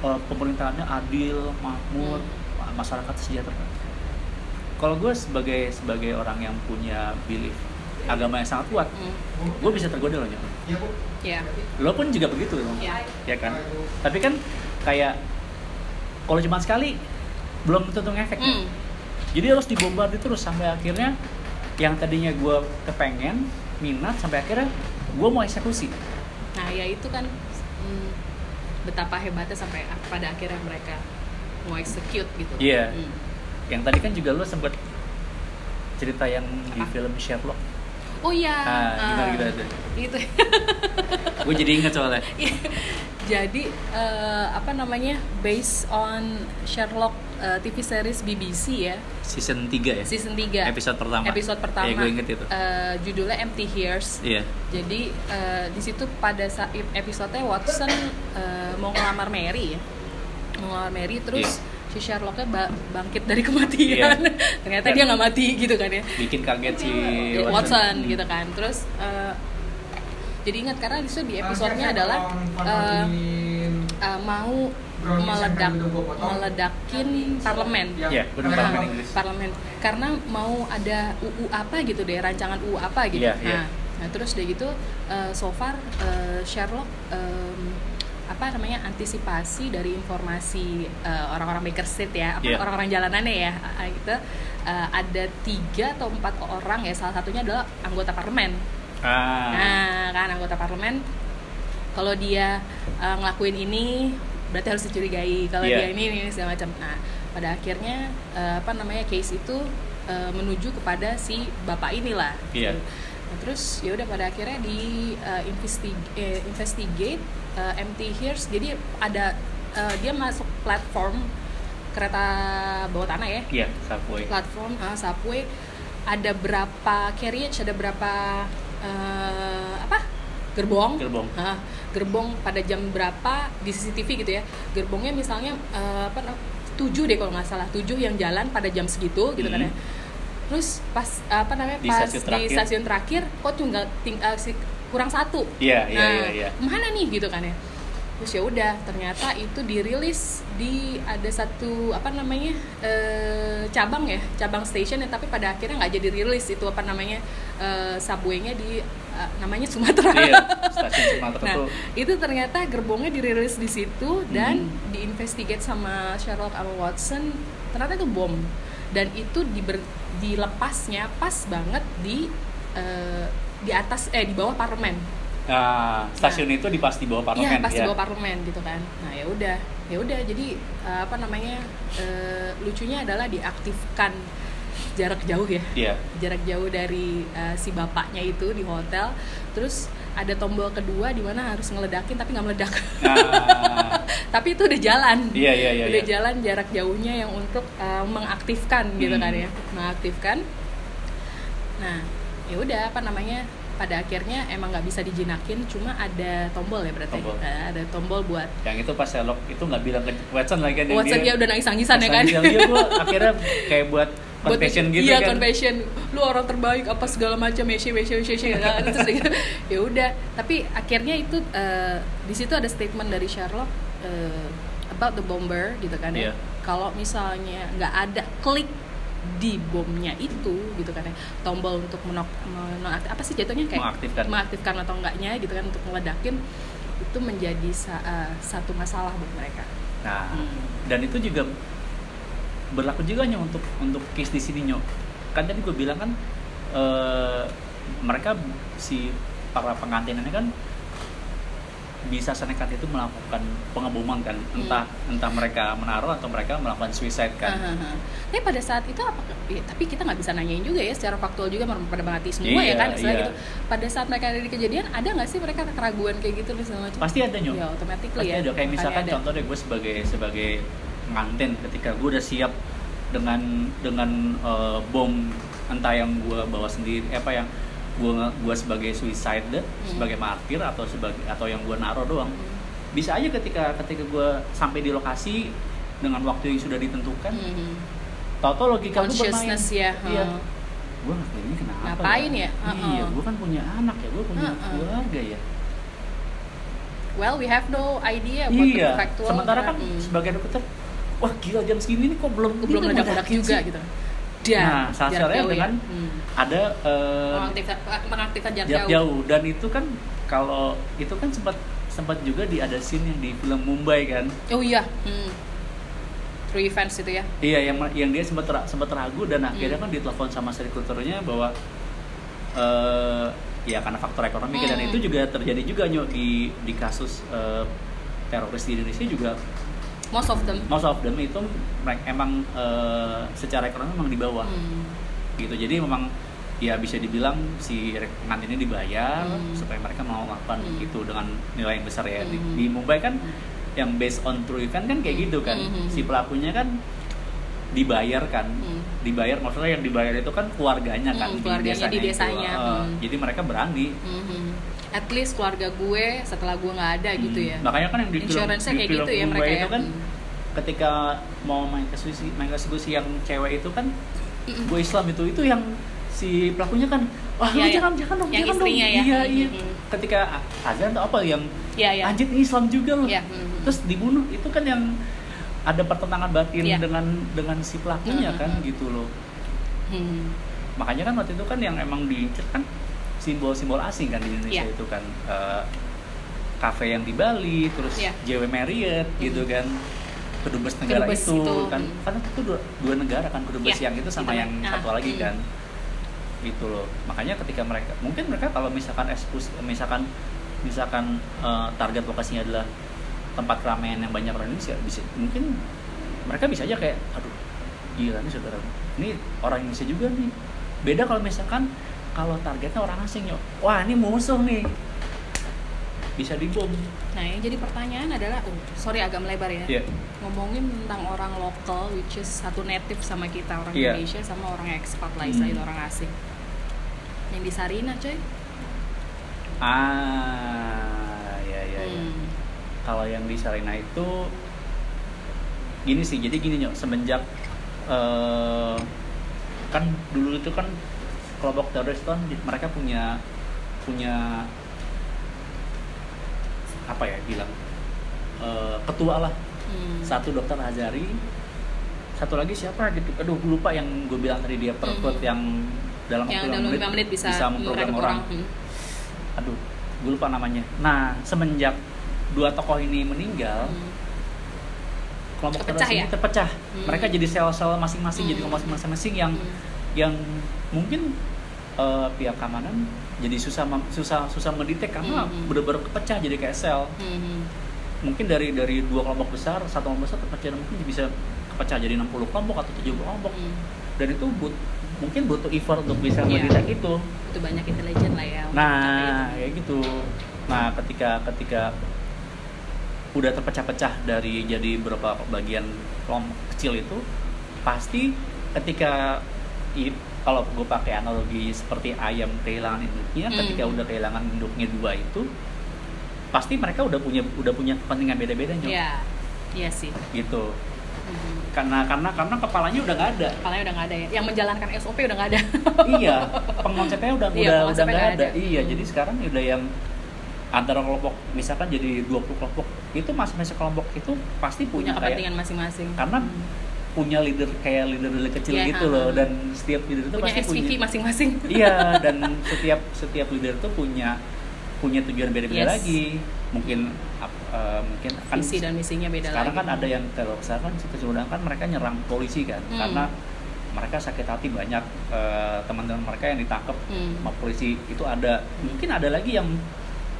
S1: eh, pemerintahannya adil makmur masyarakat sejahtera kalau gue sebagai sebagai orang yang punya belief agama yang sangat kuat
S2: Hmm.
S1: gue bisa tergoda loh Nyok.
S2: Ya.
S1: lo pun juga begitu loh
S2: Ya.
S1: ya kan tapi kan kayak kalau cuma sekali belum tentu ngefek
S2: Hmm.
S1: jadi harus dibombardir terus sampai akhirnya yang tadinya gue kepengen minat sampai akhirnya gue mau eksekusi
S2: Nah, ya itu kan hmm, betapa hebatnya sampai pada akhirnya mereka mau execute gitu.
S1: Iya.
S2: Hmm.
S1: yang tadi kan juga lo sempet cerita yang di
S2: Apa?
S1: film Sherlock
S2: Oh iya.
S1: ah gimana
S2: ah,
S1: gitu
S2: Itu.
S1: gue jadi inget soalnya
S2: Iya. Jadi eh, apa namanya? Based on Sherlock eh, TV series BBC ya,
S1: season 3 ya
S2: season 3.
S1: episode pertama
S2: Episode pertama.
S1: Iya, gue inget itu
S2: eh, judulnya Empty Years.
S1: iya
S2: Jadi eh, di situ pada saat episode Watson eh, mau ngelamar Mary ya, mau ngelamar Mary terus si Sherlocknya ba- bangkit dari kematian.
S1: Iya.
S2: Ternyata dia nggak mati gitu kan ya.
S1: bikin kaget si
S2: Ya,
S1: Watson,
S2: Watson
S1: Hmm.
S2: gitu kan. Terus eh, jadi ingat karena di di episodenya adalah eh, eh, mau meledak meledakin parlemen.
S1: Iya, benar
S2: Nah,
S1: parlemen Inggris.
S2: parlemen. Karena mau ada UU apa gitu deh, rancangan UU apa gitu.
S1: Iya,
S2: nah,
S1: iya.
S2: nah, terus udah gitu uh, so far uh, Sherlock um, apa namanya antisipasi dari informasi uh, orang-orang Baker Street ya, apa
S1: Iya.
S2: orang-orang jalanannya ya, uh, gitu. uh, ada tiga atau empat orang ya, salah satunya adalah anggota parlemen.
S1: ah
S2: Nah, kan anggota parlemen kalau dia uh, ngelakuin ini berarti harus dicurigai. Kalau
S1: Iya.
S2: dia ini ini segala macam. Nah, pada akhirnya uh, apa namanya case itu uh, menuju kepada si bapak inilah.
S1: Iya.
S2: Nah, terus ya udah pada akhirnya di uh, investi- eh, investigate uh, empty hears. Jadi ada uh, dia masuk platform kereta bawah tanah ya
S1: iya subway
S2: platform uh, subway ada berapa carriage ada berapa eh, apa gerbong
S1: Gerbong.
S2: Ah, gerbong pada jam berapa di CCTV gitu ya gerbongnya misalnya eh, apa tujuh deh kalau nggak salah tujuh yang jalan pada jam segitu gitu kan ya
S1: Hmm.
S2: terus pas apa namanya
S1: Di
S2: pas
S1: stasiun
S2: di
S1: terakhir.
S2: stasiun terakhir kok tinggal ting- eh, si- kurang satu
S1: Iya, iya,
S2: nah
S1: iya, iya.
S2: mana nih gitu kan ya terus ya udah ternyata itu dirilis di ada satu apa namanya eh, cabang ya cabang station ya tapi pada akhirnya nggak jadi rilis itu apa namanya eh, subway-nya di eh, namanya Sumatera
S1: iya stasiun Sumatera
S2: Nah,
S1: tuh
S2: itu ternyata gerbongnya dirilis di situ dan
S1: Hmm.
S2: diinvestigate sama Sherlock sama Watson. Ternyata itu bom dan itu diber, dilepasnya pas banget di eh, di atas eh di bawah parlemen.
S1: Nah, stasiun itu di pas di bawah parlemen
S2: Iya, pas di
S1: ya.
S2: bawah parlemen gitu kan. Nah, ya udah, ya udah. Jadi eh, apa namanya? eh, lucunya adalah diaktifkan jarak jauh ya.
S1: Iya.
S2: Jarak jauh dari eh, si bapaknya itu di hotel. Terus ada tombol kedua di mana harus ngeledakin tapi nggak meledak.
S1: Nah,
S2: tapi itu udah jalan.
S1: iya iya iya.
S2: udah
S1: iya.
S2: jalan jarak jauhnya yang untuk eh, mengaktifkan gitu
S1: Hmm.
S2: kan ya. Mengaktifkan. Nah, ya udah apa namanya? Pada akhirnya emang nggak bisa dijinakin, cuma ada tombol ya berarti.
S1: Tombol.
S2: Nah, ada tombol buat
S1: Yang itu pas Sherlock itu nggak bilang ke Watson lagi kan yang
S2: Watson dia udah nangis-nangisan ya kan.
S1: Dia, dia gua akhirnya kayak buat
S2: Buat-
S1: confession gitu
S2: iya,
S1: kan.
S2: confession. Lu orang terbaik apa segala macam ya, ya, ya, ya, terus dia- ya udah. Tapi akhirnya itu eh, di situ ada statement dari Sherlock eh, about the bomber gitu kan ya.
S1: Iya.
S2: Kalau misalnya nggak ada klik di bomnya itu gitu kan ya tombol untuk menok menonaktif apa sih jatuhnya kayak
S1: Mengaktifkan.
S2: mengaktifkan atau enggaknya gitu kan untuk meledakin itu menjadi sa- eh, satu masalah buat mereka.
S1: Nah,
S2: Hmm.
S1: dan itu juga berlaku juga nyok untuk untuk case di sini nyok. Kan tadi gue bilang kan eh, mereka si para pengantin ini kan bisa senekat itu melakukan pengeboman kan,
S2: Hmm.
S1: entah entah mereka menaruh atau mereka melakukan suicide kan.
S2: Hahaha. Tapi pada saat itu apa? ya, tapi kita nggak bisa nanyain juga ya secara faktual juga pada mati semua ya
S1: Iya,
S2: kan istilah
S1: iya.
S2: gitu. Pada saat mereka ada di kejadian ada nggak sih mereka keraguan kayak gitu macam?
S1: Pasti ada nyok.
S2: Ya otomatis ya.
S1: ada kayak misalkan
S2: ada.
S1: contoh deh gue sebagai sebagai pengantin ketika gue udah siap dengan dengan eh, bom entah yang gue bawa sendiri apa yang gue gua sebagai suicide deh, sebagai martir atau sebagai atau yang gue naruh doang
S2: Hmm.
S1: bisa aja ketika ketika gue sampai di lokasi dengan waktu yang sudah ditentukan
S2: Hmm.
S1: tau-tau logika gue bermain
S2: ya.
S1: iya
S2: hmm.
S1: gue ngapain ini kenapa
S2: Ngapain ya?
S1: iya
S2: Uh-uh.
S1: gue kan punya anak ya gue punya
S2: Uh-uh.
S1: keluarga ya
S2: Well, we have no idea about
S1: iya
S2: the factual.
S1: sementara kan
S2: Hmm.
S1: sebagai dokter wah gila jam segini nih kok belum
S2: belum
S1: meledakin
S2: juga gitu. Dan
S1: Nah, salah
S2: jarak
S1: satunya
S2: ya.
S1: dengan
S2: Hmm.
S1: ada eh,
S2: mengaktifkan, mengaktifkan jarak,
S1: jarak
S2: jauh.
S1: jauh dan itu kan kalau itu kan sempat sempat juga di ada scene yang di film Mumbai kan
S2: Oh iya. Hmm. True events itu ya.
S1: iya yang yang dia sempat sempat ragu dan
S2: Hmm.
S1: akhirnya kan ditelepon sama sekretarnya bahwa eh ya karena faktor ekonomi dan
S2: Hmm.
S1: itu juga terjadi juga nyok di di kasus eh, teroris di Indonesia juga
S2: Most of them.
S1: most of them itu emang eh, secara ekonomi memang di bawah
S2: Hmm.
S1: gitu jadi memang ya bisa dibilang si pengantin ini dibayar
S2: Hmm.
S1: supaya mereka mau melakukan
S2: Hmm.
S1: itu dengan nilai yang besar ya di,
S2: Hmm.
S1: di Mumbai kan yang based on true event kan kayak gitu kan
S2: Hmm.
S1: si pelakunya kan dibayar kan
S2: Hmm.
S1: dibayar maksudnya yang dibayar itu kan keluarganya kan
S2: Hmm, keluarganya di
S1: itu.
S2: desanya.
S1: Eh,
S2: Hmm.
S1: jadi mereka berani
S2: Mhm. At least keluarga gue setelah gue nggak ada gitu
S1: Hmm.
S2: ya.
S1: makanya kan yang di film,
S2: Insurance-nya
S1: di
S2: kayak
S1: film
S2: gitu ya mereka
S1: itu
S2: ya.
S1: kan
S2: Hmm.
S1: ketika mau main eksekusi main eksekusi yang cewek itu kan gue Islam itu itu yang si pelakunya kan wah lu
S2: iya.
S1: jangan jangan dong
S2: Yang
S1: jangan dong
S2: ya.
S1: iya iya
S2: Mm-mm.
S1: ketika azan atau apa yang
S2: Iya, iya.
S1: anjir Islam juga loh
S2: Iya, mm-mm.
S1: terus dibunuh itu kan yang ada pertentangan batin
S2: Iya.
S1: dengan dengan si pelakunya
S2: Mm-mm.
S1: kan gitu loh
S2: Hmm.
S1: makanya kan waktu itu kan yang emang diincer kan simbol-simbol asing kan di Indonesia
S2: Iya.
S1: itu kan kafe yang di Bali terus
S2: Iya.
S1: JW Marriott gitu
S2: Mhm.
S1: kan kedubes negara
S2: Kedubes
S1: itu,
S2: itu,
S1: kan
S2: mm.
S1: karena itu dua, dua negara kan kedubes
S2: Iya,
S1: yang itu sama
S2: itu,
S1: yang
S2: nah,
S1: satu lagi
S2: mm.
S1: kan gitu loh makanya ketika mereka mungkin mereka kalau misalkan ekskus misalkan misalkan eh, target lokasinya adalah tempat keramaian yang banyak orang Indonesia bisa mungkin mereka bisa aja kayak aduh gila nih saudara ini orang Indonesia juga nih beda kalau misalkan kalau targetnya orang asing yuk wah ini musuh nih bisa dibom
S2: Nah, yang jadi pertanyaan adalah, oh, sorry agak melebar ya.
S1: Iya.
S2: Ngomongin tentang orang lokal, which is satu native sama kita orang
S1: Iya.
S2: Indonesia sama orang expat lah,
S1: Hmm.
S2: orang asing. Yang di Sarina, coy.
S1: ah ya ya ya
S2: Hmm.
S1: kalau yang di Sarina itu gini sih jadi gini nyok semenjak eh, kan dulu itu kan kelompok teroris kan mereka punya punya apa ya bilang eh, ketua lah
S2: Hmm.
S1: satu dokter Hazari satu lagi siapa gitu aduh gue lupa yang gue bilang tadi dia perpet
S2: Mhm.
S1: yang dalam
S2: yang
S1: waktu
S2: dalam
S1: lima
S2: menit bisa,
S1: memprogram
S2: merekrut
S1: orang,
S2: Hmm.
S1: aduh gue lupa namanya nah semenjak dua tokoh ini meninggal
S2: Hmm.
S1: kelompok
S2: Terpecah
S1: teroris
S2: ya?
S1: ini terpecah
S2: Hmm.
S1: mereka jadi sel-sel masing-masing jadi
S2: Hmm.
S1: kelompok masing-masing yang
S2: Hmm.
S1: yang mungkin eh, pihak keamanan jadi susah susah susah mendetek karena
S2: Hmm.
S1: benar-benar kepecah jadi kayak sel
S2: Hmm.
S1: mungkin dari dari dua kelompok besar satu kelompok besar terpecah dan mungkin bisa kepecah jadi 60 kelompok atau 70 kelompok
S2: Hmm.
S1: dan itu but, mungkin butuh effort untuk bisa
S2: Iya.
S1: mendetek itu
S2: itu banyak intelijen lah ya
S1: nah kayak gitu nah ketika ketika udah terpecah-pecah dari jadi beberapa bagian kelompok kecil itu pasti ketika kalau gue pakai analogi seperti ayam kehilangan induknya
S2: Hmm.
S1: ketika udah kehilangan induknya dua itu pasti mereka udah punya udah punya kepentingan beda-beda nyok
S2: ya iya sih
S1: gitu
S2: Hmm.
S1: karena karena karena kepalanya udah nggak ada
S2: kepalanya udah nggak ada ya yang menjalankan SOP udah nggak ada
S1: iya pengkonsepnya udah
S2: Iya,
S1: udah udah
S2: pengonsepnya
S1: nggak ada.
S2: ada.
S1: iya
S2: Hmm.
S1: jadi sekarang udah yang antara kelompok misalkan jadi 20 kelompok itu masing-masing kelompok itu pasti
S2: punya kepentingan masing-masing
S1: karena
S2: Hmm.
S1: Punya leader kayak leader leader kecil
S2: Iya,
S1: gitu loh dan setiap leader itu
S2: punya
S1: pasti
S2: SPV
S1: punya
S2: masing-masing
S1: iya dan setiap setiap leader itu punya punya tujuan beda-beda
S2: Yes.
S1: lagi mungkin eh, mungkin kan
S2: visi dan misinya beda
S1: sekarang
S2: lagi
S1: kan ada yang teror sekarang kan kecenderungan kan mereka nyerang polisi kan
S2: Hmm.
S1: karena mereka sakit hati banyak eh, teman-teman mereka yang ditangkap
S2: Hmm.
S1: sama polisi itu ada mungkin ada lagi yang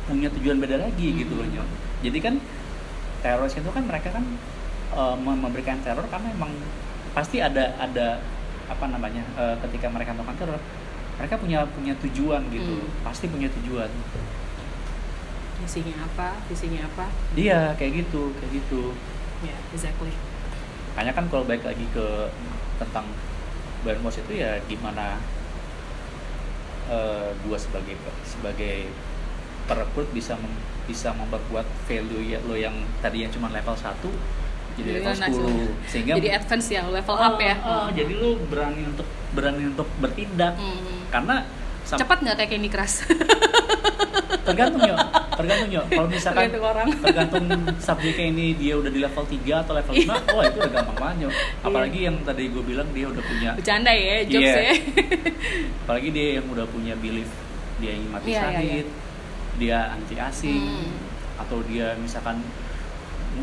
S1: punya tujuan beda lagi
S2: Hmm.
S1: gitu loh Nyok. jadi kan teroris itu kan mereka kan mem- memberikan teror karena emang pasti ada ada apa namanya eh, ketika mereka melakukan teror mereka punya punya tujuan gitu.
S2: Hmm.
S1: pasti punya tujuan.
S2: Misinya apa visinya apa?
S1: Iya kayak gitu kayak gitu.
S2: Ya exactly.
S1: Makanya kan kalau balik lagi ke tentang Banmos itu ya gimana eh gua sebagai sebagai perekrut bisa mem- bisa memperkuat value ya lo yang tadi yang cuma level 1 jadi level
S2: Jadi
S1: 10 sehingga
S2: jadi advance ya level up ya?
S1: Oh, oh, jadi lu berani untuk berani untuk bertindak.
S2: Hmm.
S1: karena sam-
S2: cepat nggak kayak Candy Crush?
S1: Tergantung ya tergantung ya kalau misalkan
S2: Tergantung orang.
S1: tergantung subjeknya ini dia udah di level 3 atau level 5 wah itu udah gampang banget Nyok. apalagi yang tadi gue bilang dia udah punya
S2: bercanda ya jokes
S1: Iya.
S2: ya.
S1: Apalagi dia yang udah punya belief dia ingin mati
S2: Iya, iya,
S1: syahid dia anti asing
S2: Hmm.
S1: atau dia misalkan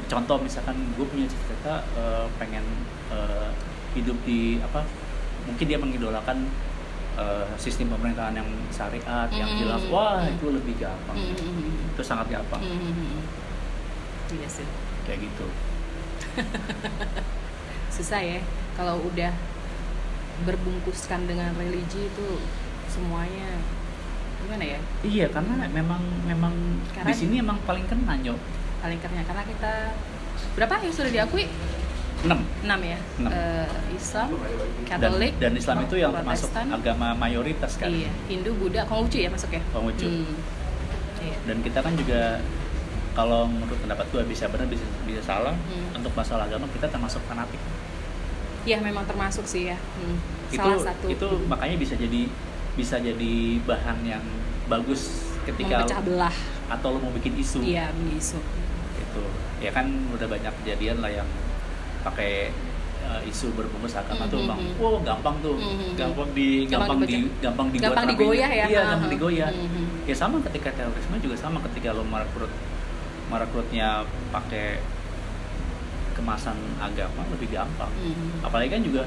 S1: contoh misalkan gue punya cita-cita eh, pengen eh, hidup di apa mungkin dia mengidolakan eh, sistem pemerintahan yang syariat yang
S2: Hmm.
S1: jelas wah
S2: Hmm.
S1: itu lebih gampang
S2: Hmm.
S1: itu sangat gampang
S2: Hmm. iya sih
S1: kayak gitu
S2: susah ya kalau udah berbungkuskan dengan religi itu semuanya gimana ya
S1: iya karena memang memang
S2: Karena-
S1: di sini emang paling kena nyok
S2: paling keren. Karena kita berapa yang sudah diakui?
S1: 6
S2: enam ya?
S1: Enam.
S2: Eh, Islam
S1: dan,
S2: Katolik
S1: dan Islam itu yang termasuk agama mayoritas kan?
S2: Iya Hindu Buddha Konghucu ya masuk ya?
S1: Konghucu.
S2: Hmm. iya.
S1: Dan kita kan juga kalau menurut pendapat gue bisa benar bisa bisa salah
S2: Hmm.
S1: untuk masalah agama kita termasuk fanatik.
S2: Iya memang termasuk sih ya. Hmm.
S1: itu
S2: salah satu.
S1: itu makanya bisa jadi bisa jadi bahan yang bagus ketika
S2: memecah belah.
S1: atau lo mau bikin isu.
S2: Iya isu
S1: itu ya kan udah banyak kejadian lah yang pakai uh, isu berbungkus agama tuh
S2: Mhm,
S1: bang,
S2: mhm.
S1: wow gampang tuh,
S2: Mhm.
S1: gampang di
S2: Gampang
S1: gampang, di gampang dibuat
S2: Gampang digoyah ya.
S1: iya gampang
S2: ha.
S1: digoyah.
S2: Mhm.
S1: Ya sama ketika terorisme juga sama ketika lo merekrut merekrutnya pakai kemasan agama lebih gampang.
S2: Mhm.
S1: Apalagi kan juga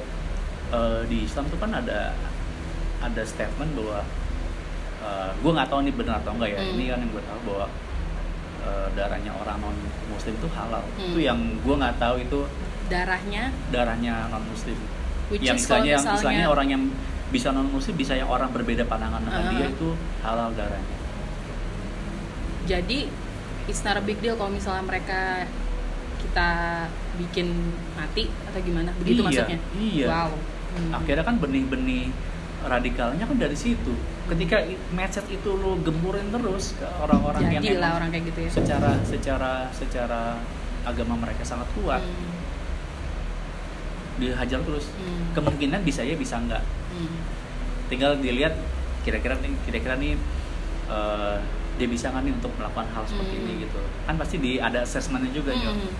S1: uh, di Islam tuh kan ada ada statement bahwa uh, gue nggak tahu ini benar atau enggak ya.
S2: Hmm.
S1: Ini kan yang gue tahu bahwa uh, darahnya orang non muslim itu halal.
S2: Hmm.
S1: Itu yang gue nggak tahu itu
S2: darahnya
S1: darahnya non muslim.
S2: which
S1: yang istilahnya, yang
S2: misalnya
S1: orang yang bisa non muslim bisa yang orang berbeda pandangan dengan
S2: Ah.
S1: dia itu halal darahnya.
S2: jadi it's not a big deal kalau misalnya mereka kita bikin mati atau gimana begitu
S1: Iya,
S2: maksudnya
S1: iya.
S2: wow Hmm.
S1: Akhirnya kan benih-benih radikalnya kan dari situ. Ketika mindset itu lo gemburin terus ke orang-orang yang emang
S2: orang kayak gitu ya
S1: secara secara secara agama mereka sangat kuat
S2: Hmm.
S1: dihajar terus
S2: Hmm.
S1: kemungkinan bisa ya bisa enggak
S2: Hmm.
S1: tinggal dilihat kira-kira nih kira-kira nih eh, dia bisa nggak nih untuk melakukan hal seperti
S2: Hmm.
S1: ini gitu kan pasti di ada assessmentnya juga Jo.
S2: Mm.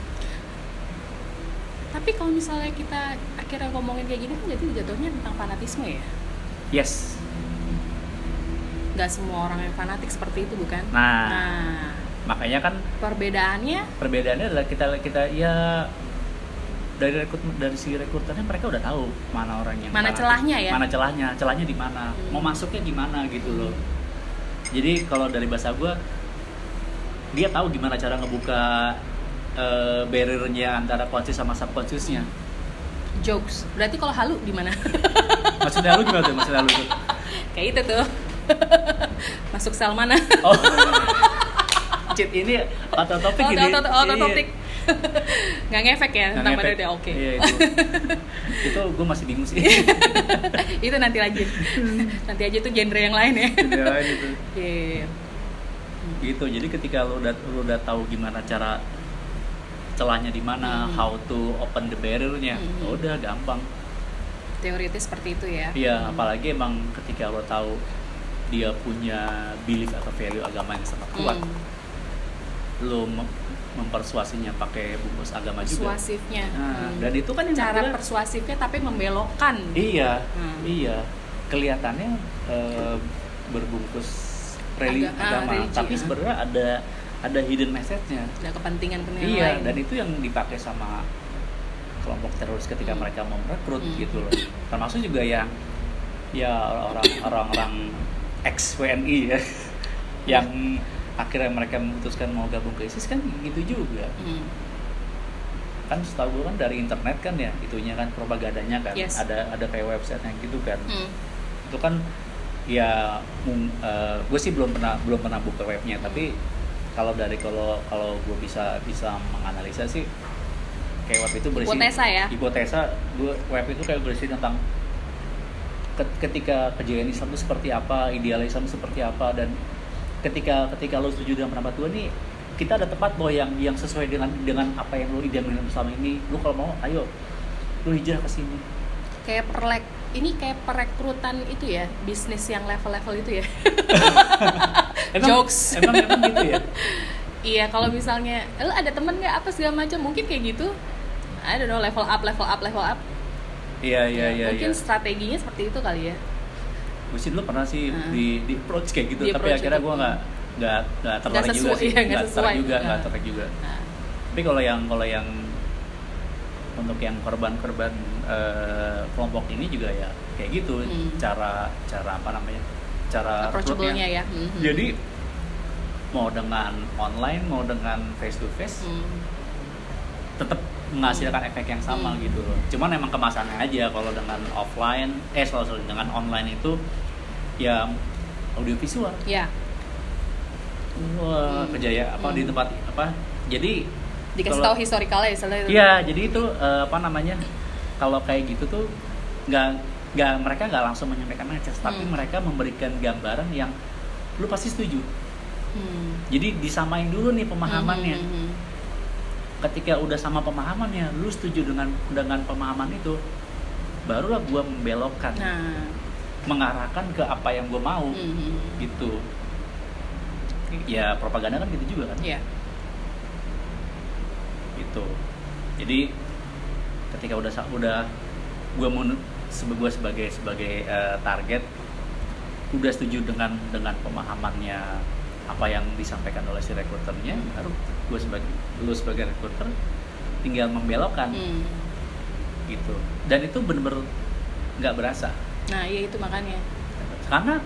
S2: Tapi kalau misalnya kita akhirnya ngomongin kayak gini kan jadi jatuhnya tentang fanatisme ya.
S1: yes
S2: Gak semua orang yang fanatik seperti itu bukan?
S1: Nah.
S2: Nah,
S1: makanya kan
S2: perbedaannya
S1: perbedaannya adalah kita kita ya dari rekrut dari si rekruternya mereka udah tahu mana orang yang
S2: Mana
S1: fanatik,
S2: celahnya ya?
S1: mana celahnya celahnya di mana
S2: Hmm.
S1: mau masuknya gimana gitu loh jadi kalau dari bahasa gue dia tahu gimana cara ngebuka eh, barriernya antara conscious sama subconsciousnya
S2: jokes. Berarti kalau halu di mana?
S1: maksudnya lu gimana tuh maksudnya lu tuh
S2: kayak itu tuh. Masuk sel mana?
S1: oh Cit ini atau topik
S2: Oh,
S1: ini
S2: auto
S1: Iya.
S2: topik. Nggak ngefek ya
S1: Nggak
S2: tentang
S1: ngefek.
S2: dia oke.
S1: iya itu itu gue masih bingung sih
S2: itu nanti lagi. nanti aja itu genre yang lain ya.
S1: ya gitu
S2: Iya.
S1: gitu jadi ketika lu udah lu udah tahu gimana cara celahnya di mana
S2: Hmm.
S1: how to open the barriernya
S2: Hmm.
S1: udah gampang
S2: Teoritis seperti itu ya.
S1: iya
S2: Hmm.
S1: apalagi emang ketika lo tahu dia punya belief atau value agama yang sangat kuat
S2: Hmm.
S1: lo mem- mempersuasinya pakai bungkus agama juga
S2: Persuasifnya.
S1: nah,
S2: Hmm.
S1: dan itu kan yang
S2: cara
S1: akhirnya-
S2: persuasifnya tapi membelokkan.
S1: iya
S2: Hmm.
S1: iya kelihatannya eh, berbungkus reli-
S2: Aga- ah,
S1: agama
S2: religi,
S1: tapi
S2: ah.
S1: sebenarnya ada ada hidden message-nya
S2: Ada kepentingan kepentingan
S1: Iya,
S2: lain.
S1: dan itu yang dipakai sama kelompok teroris ketika
S2: Hmm.
S1: mereka mau merekrut
S2: Hmm.
S1: gitu loh. Termasuk juga yang ya orang orang-orang ex WNI ya yang akhirnya mereka memutuskan mau gabung ke ISIS kan gitu juga.
S2: Hmm.
S1: Kan setahu gue kan dari internet kan ya itunya kan propagandanya kan
S2: Yes.
S1: ada ada kayak website yang gitu kan.
S2: Hmm.
S1: Itu kan ya gue sih belum pernah belum pernah buka webnya tapi kalau dari kalau kalau gue bisa bisa menganalisa sih kayak web itu berisi
S2: Hipotesa ya?
S1: hipotesa gue web itu kayak berisi tentang ketika kejayaan Islam itu seperti apa ideal Islam itu seperti apa dan ketika ketika lo setuju dengan pendapat gue nih kita ada tempat bahwa yang yang sesuai dengan dengan apa yang lo idealkan selama ini lo kalau mau ayo lo hijrah ke sini
S2: Kayak perlek ini kayak perekrutan itu ya, bisnis yang level-level itu ya. Jokes.
S1: emang emang gitu ya
S2: iya, kalau misalnya lu ada temen nggak apa segala macam, mungkin kayak gitu. I don't know, level up, level up, level up.
S1: Iya iya iya
S2: mungkin
S1: iya.
S2: strateginya seperti itu kali ya.
S1: gue sih dulu pernah sih
S2: Hmm.
S1: di di approach kayak gitu
S2: Di
S1: tapi akhirnya gue nggak nggak nggak tertarik juga sih
S2: iya, nggak
S1: tertarik juga nggak
S2: Ah.
S1: tertarik juga
S2: Nah,
S1: tapi kalau yang kalau yang untuk yang korban-korban eh, kelompok ini juga ya kayak gitu
S2: Hmm.
S1: cara cara apa namanya cara
S2: approachable-nya
S1: rekrutnya.
S2: ya. Mhm.
S1: jadi mau dengan online mau dengan face to face
S2: Hmm.
S1: tetap menghasilkan efek yang sama
S2: Hmm.
S1: gitu loh. Cuman emang kemasannya aja kalau dengan offline, eh sorry, sorry, dengan online itu ya audiovisual.
S2: Ya,
S1: Wah,
S2: Hmm.
S1: kejaya apa di
S2: Hmm.
S1: tempat apa? Jadi
S2: dikasih
S1: kalau-
S2: tahu historikalnya misalnya.
S1: Iya, jadi itu eh, apa namanya? Kalau kayak gitu tuh nggak nggak mereka nggak langsung menyampaikan message, tapi
S2: Hmm.
S1: mereka memberikan gambaran yang lu pasti setuju.
S2: Hmm.
S1: Jadi disamain dulu nih pemahamannya.
S2: Hmm, hmm, hmm.
S1: Ketika udah sama pemahamannya lu setuju dengan dengan pemahaman itu barulah gua membelokkan.
S2: Nah,
S1: mengarahkan ke apa yang gua mau.
S2: Hmm, hmm.
S1: gitu ya propaganda kan gitu juga kan?
S2: Iya.
S1: gitu. Jadi ketika udah udah gua mau gua sebagai sebagai eh, target udah setuju dengan dengan pemahamannya apa yang disampaikan oleh si rekruternya baru gue sebagai lu sebagai rekruter tinggal membelokkan
S2: Hmm.
S1: gitu dan itu bener-bener nggak berasa
S2: Nah, iya itu makanya.
S1: karena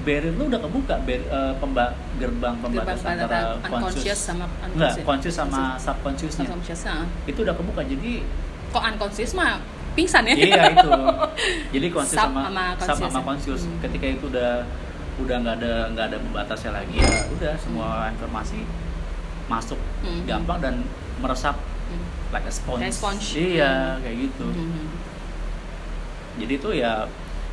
S1: barrier lu udah kebuka bar- eh, pemba- gerbang pembatas
S2: Gerbang
S1: antara conscious
S2: sama
S1: enggak conscious sama subconsciousnya
S2: Unconscious, ah.
S1: itu udah kebuka jadi
S2: Kok unconscious mah pingsan ya?
S1: iya itu jadi conscious
S2: Sub
S1: sama
S2: sama
S1: sub
S2: conscious
S1: sama
S2: ya?
S1: conscious
S2: Hmm.
S1: ketika itu udah udah nggak ada nggak ada pembatasnya lagi ya udah semua informasi masuk
S2: Hmm.
S1: gampang dan meresap
S2: Hmm.
S1: like a sponge,
S2: Kayak sponge.
S1: iya
S2: Hmm.
S1: kayak gitu
S2: Hmm.
S1: jadi itu ya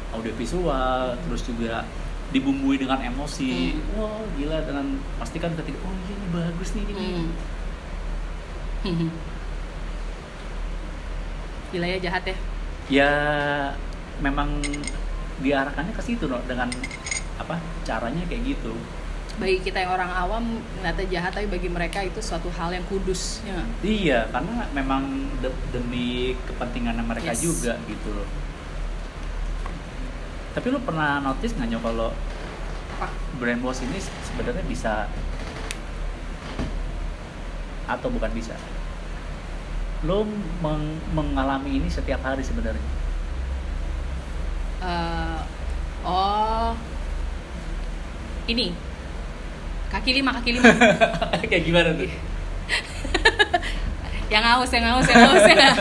S1: audiovisual terus juga dibumbui dengan emosi
S2: Hmm.
S1: wah gila dengan pasti kan ketika oh iya ini bagus nih ini
S2: Hmm. Hmm. Gila ya jahat ya.
S1: ya memang diarahkannya ke situ no dengan apa caranya kayak gitu.
S2: Bagi kita yang orang awam ngeliatnya jahat tapi bagi mereka itu suatu hal yang kudus ya
S1: iya karena memang de- demi kepentingan mereka
S2: Yes.
S1: juga gitu loh. Tapi lu pernah notice nggak Nyo, kalau brainwash ini sebenarnya bisa atau bukan bisa? Lo meng- mengalami ini setiap hari sebenarnya?
S2: Eh, oh ini. Kaki lima kaki lima.
S1: Kayak gimana tuh?
S2: Yang haus yang haus yang haus ya nggak?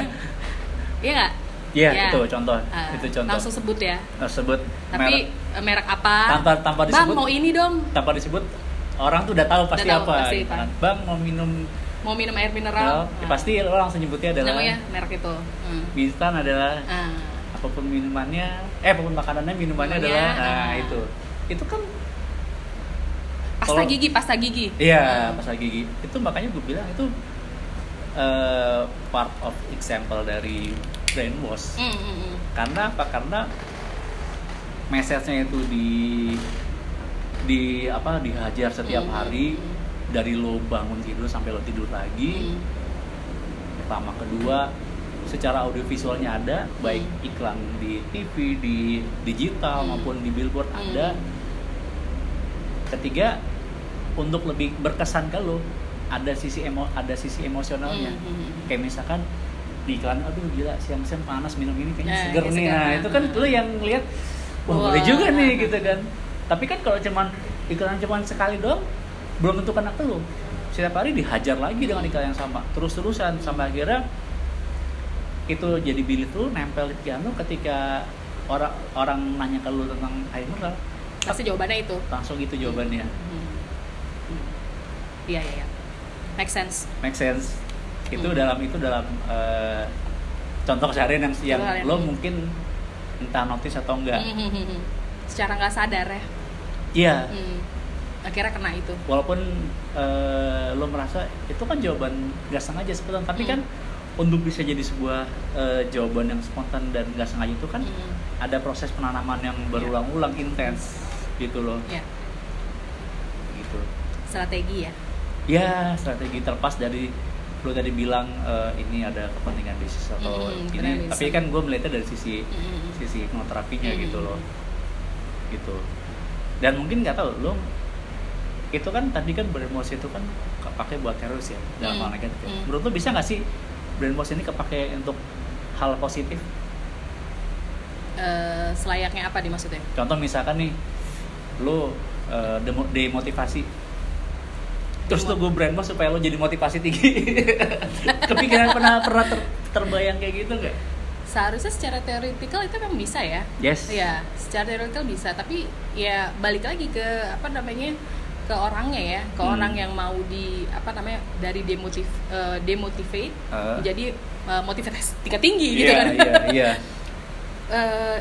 S2: iya nggak?
S1: Iya
S2: Ya.
S1: itu contoh
S2: Ah,
S1: itu contoh.
S2: langsung sebut ya.
S1: Tersebut
S2: tapi
S1: merek
S2: eh, merek apa?
S1: Tanpa- tanpa
S2: bang
S1: disebut.
S2: mau ini dong.
S1: tanpa disebut orang tuh udah tahu pasti
S2: tahu,
S1: apa
S2: pasti
S1: gitu kan. bang mau minum
S2: mau minum air mineral?
S1: Ya,
S2: Nah,
S1: pasti lo langsung nyebutnya adalah
S2: namanya merek itu. Hmm.
S1: instan adalah
S2: Ah.
S1: apa pun minumannya eh apa pun makanannya minumannya
S2: Minumannya,
S1: adalah nah
S2: ah.
S1: itu. Itu kan
S2: pasta
S1: Kalau-
S2: gigi pasta gigi
S1: Iya,
S2: Ah.
S1: pasta gigi. Itu makanya gue bilang itu eh, part of example dari brainwash.
S2: Hmm, hmm, hmm.
S1: Karena apa? Karena message-nya itu di di apa dihajar setiap
S2: Hmm,
S1: hari
S2: hmm,
S1: dari lo bangun tidur sampai lo tidur lagi.
S2: Hmm.
S1: Pertama, kedua secara audiovisualnya ada, baik
S2: Hmm.
S1: iklan di TV, di digital
S2: Hmm.
S1: maupun di billboard
S2: Hmm.
S1: ada. Ketiga, untuk lebih berkesan ke lo, ada sisi emo, ada sisi emosionalnya.
S2: Hmm, hmm, hmm.
S1: Kayak misalkan di iklan, aduh gila siang-siang panas minum ini kayaknya
S2: Nah,
S1: seger nih. Nah, itu kan lo yang lihat, wah boleh juga nih
S2: nah.
S1: gitu kan. Tapi kan kalau cuman iklan cuman sekali doang, belum tentu kena ke lo. Setiap hari dihajar lagi dengan iklan yang sama, terus-terusan sampai akhirnya itu jadi bilit lu nempel di piano ketika orang orang nanya ke lu tentang air mineral
S2: pasti jawabannya itu
S1: langsung gitu jawabannya
S2: Hmm. Hmm. Iya iya iya. Make sense.
S1: Make sense. Itu
S2: Hmm.
S1: dalam itu dalam eh, contoh keseharian yang yang lo mungkin entah notice atau enggak.
S2: Hmm, hmm, hmm, secara nggak sadar ya?
S1: Iya.
S2: Hmm. akhirnya kena itu.
S1: Walaupun eh, lo merasa itu kan jawaban nggak sengaja spontan tapi
S2: Hmm.
S1: kan untuk bisa jadi sebuah eh, jawaban yang spontan dan nggak sengaja itu kan
S2: Hmm.
S1: ada proses penanaman yang berulang-ulang intens gitu loh.
S2: Ya
S1: gitu.
S2: Strategi ya
S1: ya strategi terlepas dari lo tadi bilang eh, ini ada kepentingan bisnis atau
S2: Mm,
S1: ini tapi kan gue melihatnya dari sisi
S2: Hmm.
S1: sisi hipnoterapinya
S2: Mm.
S1: gitu loh gitu dan mungkin nggak tahu lo itu kan tadi kan brainwash itu kan kepake buat teroris ya dalam
S2: Mm.
S1: hal negatif ya.
S2: Mm.
S1: menurut lo bisa nggak sih brainwash ini kepake untuk hal positif
S2: Eh, selayaknya apa dimaksudnya
S1: contoh misalkan nih lo eh, demo- demotivasi terus tuh gue brainwash supaya lo jadi motivasi tinggi. Kepikiran pernah pernah ter- terbayang kayak gitu nggak?
S2: Seharusnya secara teoritikal itu memang bisa ya.
S1: Yes.
S2: Ya secara teoritikal bisa. Tapi ya balik lagi ke apa namanya ke orangnya ya. Ke
S1: Hmm.
S2: orang yang mau di apa namanya dari demotiv eh, demotivate
S1: Eh.
S2: menjadi eh, motivasi tingkat tinggi gitu
S1: iya
S2: kan.
S1: iya iya.
S2: Eh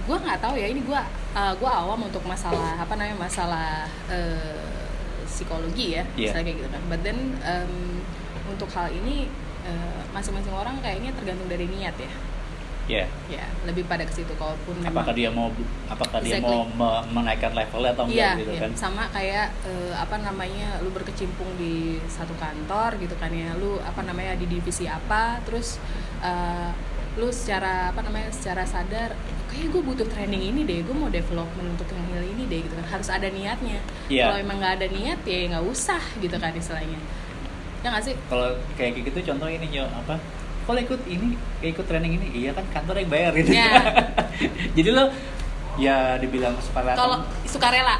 S2: gue nggak tahu ya ini gue uh, gue awam untuk masalah apa namanya masalah eh, psikologi ya
S1: Iya.
S2: misalnya kayak gitu kan but then em, untuk hal ini eh, masing-masing orang kayaknya tergantung dari niat ya
S1: Iya.
S2: ya lebih pada ke situ kalaupun memang
S1: apakah dia mau apakah dia
S2: Exactly.
S1: mau me- menaikkan levelnya atau
S2: Iya,
S1: enggak gitu
S2: iya.
S1: kan
S2: sama kayak eh, apa namanya lu berkecimpung di satu kantor gitu kan ya lu apa namanya di divisi apa terus eh, lu secara apa namanya secara sadar kayak gue butuh training ini deh gue mau development untuk yang hal ini deh gitu kan. Harus ada niatnya.
S1: Iya.
S2: kalau emang nggak ada niat ya nggak usah gitu kan istilahnya. Ya nggak sih?
S1: Kalau kayak gitu contoh ini nyo apa? Kalau ikut ini ikut training ini iya kan kantor yang bayar gitu
S2: Iya.
S1: jadi lo ya dibilang sukarela
S2: kalau sukarela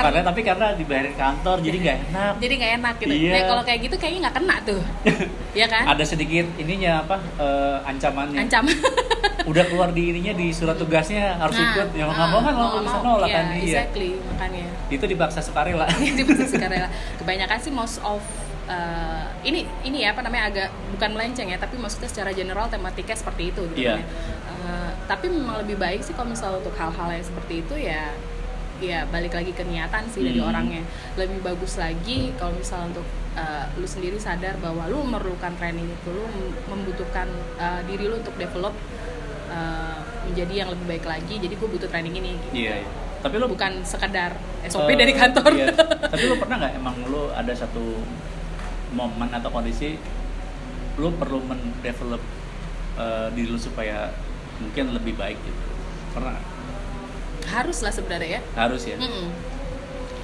S1: sukarela tapi karena dibayarin kantor jadi nggak enak.
S2: jadi nggak enak gitu.
S1: Iya.
S2: nah kalau kayak gitu kayaknya nggak kena tuh. Ya kan?
S1: Ada sedikit ininya apa eh, ancamannya.
S2: Ancam.
S1: Udah keluar di ininya di surat tugasnya harus ikut. Ya mau nggak mau kan lo bisa nolak
S2: iya,
S1: kan iya.
S2: exactly makanya.
S1: Itu dipaksa sukarela.
S2: Di proses sukarela. Kebanyakan sih most of uh, ini ini ya apa namanya agak bukan melenceng ya tapi maksudnya secara general tematiknya seperti itu gitu
S1: Iya.
S2: kan ya. Uh, tapi memang lebih baik sih kalau misalnya untuk hal-hal yang seperti itu ya ya balik lagi ke niatan sih dari
S1: Hmm.
S2: orangnya lebih bagus lagi kalau misalnya untuk uh, lu sendiri sadar bahwa lu memerlukan training itu lu mem- membutuhkan uh, diri lu untuk develop uh, menjadi yang lebih baik lagi jadi gue butuh training ini gitu.
S1: iya iya. Tapi lo
S2: bukan sekedar SOP
S1: Eh,
S2: dari kantor
S1: iya. Tapi lu pernah nggak emang lu ada satu momen atau kondisi lu perlu mendevelop eh, diri lu supaya mungkin lebih baik gitu? Pernah?
S2: Harus lah sebenarnya ya
S1: Harus ya.
S2: Mm-mm.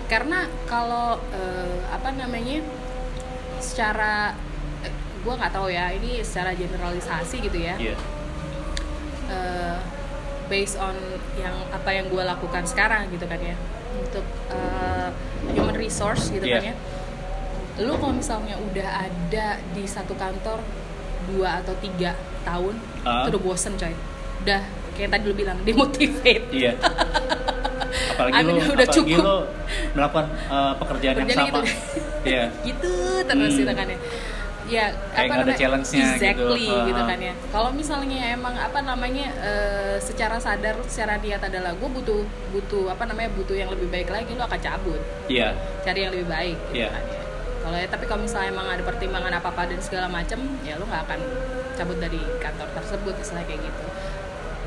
S2: karena kalau eh, apa namanya secara eh, gue nggak tahu ya ini secara generalisasi gitu ya
S1: Iya.
S2: eh, based on yang apa yang gue lakukan sekarang gitu kan ya untuk eh, human resource gitu kan
S1: Iya.
S2: ya lu kalau misalnya udah ada di satu kantor dua atau tiga tahun
S1: Ah.
S2: itu udah bosen coy udah kayak tadi lu bilang demotivate
S1: Iya. Apalagi lu,
S2: Amin, udah
S1: apalagi
S2: cukup.
S1: lu melakukan eh, pekerjaan yang
S2: Kerjaan
S1: sama.
S2: gitu.
S1: Iya.
S2: gitu terus
S1: Hmm.
S2: gitu kan ya ya
S1: Kayak nggak ada challenge-nya gitu.
S2: exactly gitu,
S1: Ah.
S2: kan ya kalau misalnya emang apa namanya eh, secara sadar secara niat adalah gue butuh butuh apa namanya butuh yang lebih baik lagi lo akan cabut
S1: Iya.
S2: cari yang lebih baik gitu
S1: Iya.
S2: kan ya kalau ya tapi kalau misalnya emang ada pertimbangan apa apa dan segala macem ya lo nggak akan cabut dari kantor tersebut istilah kayak gitu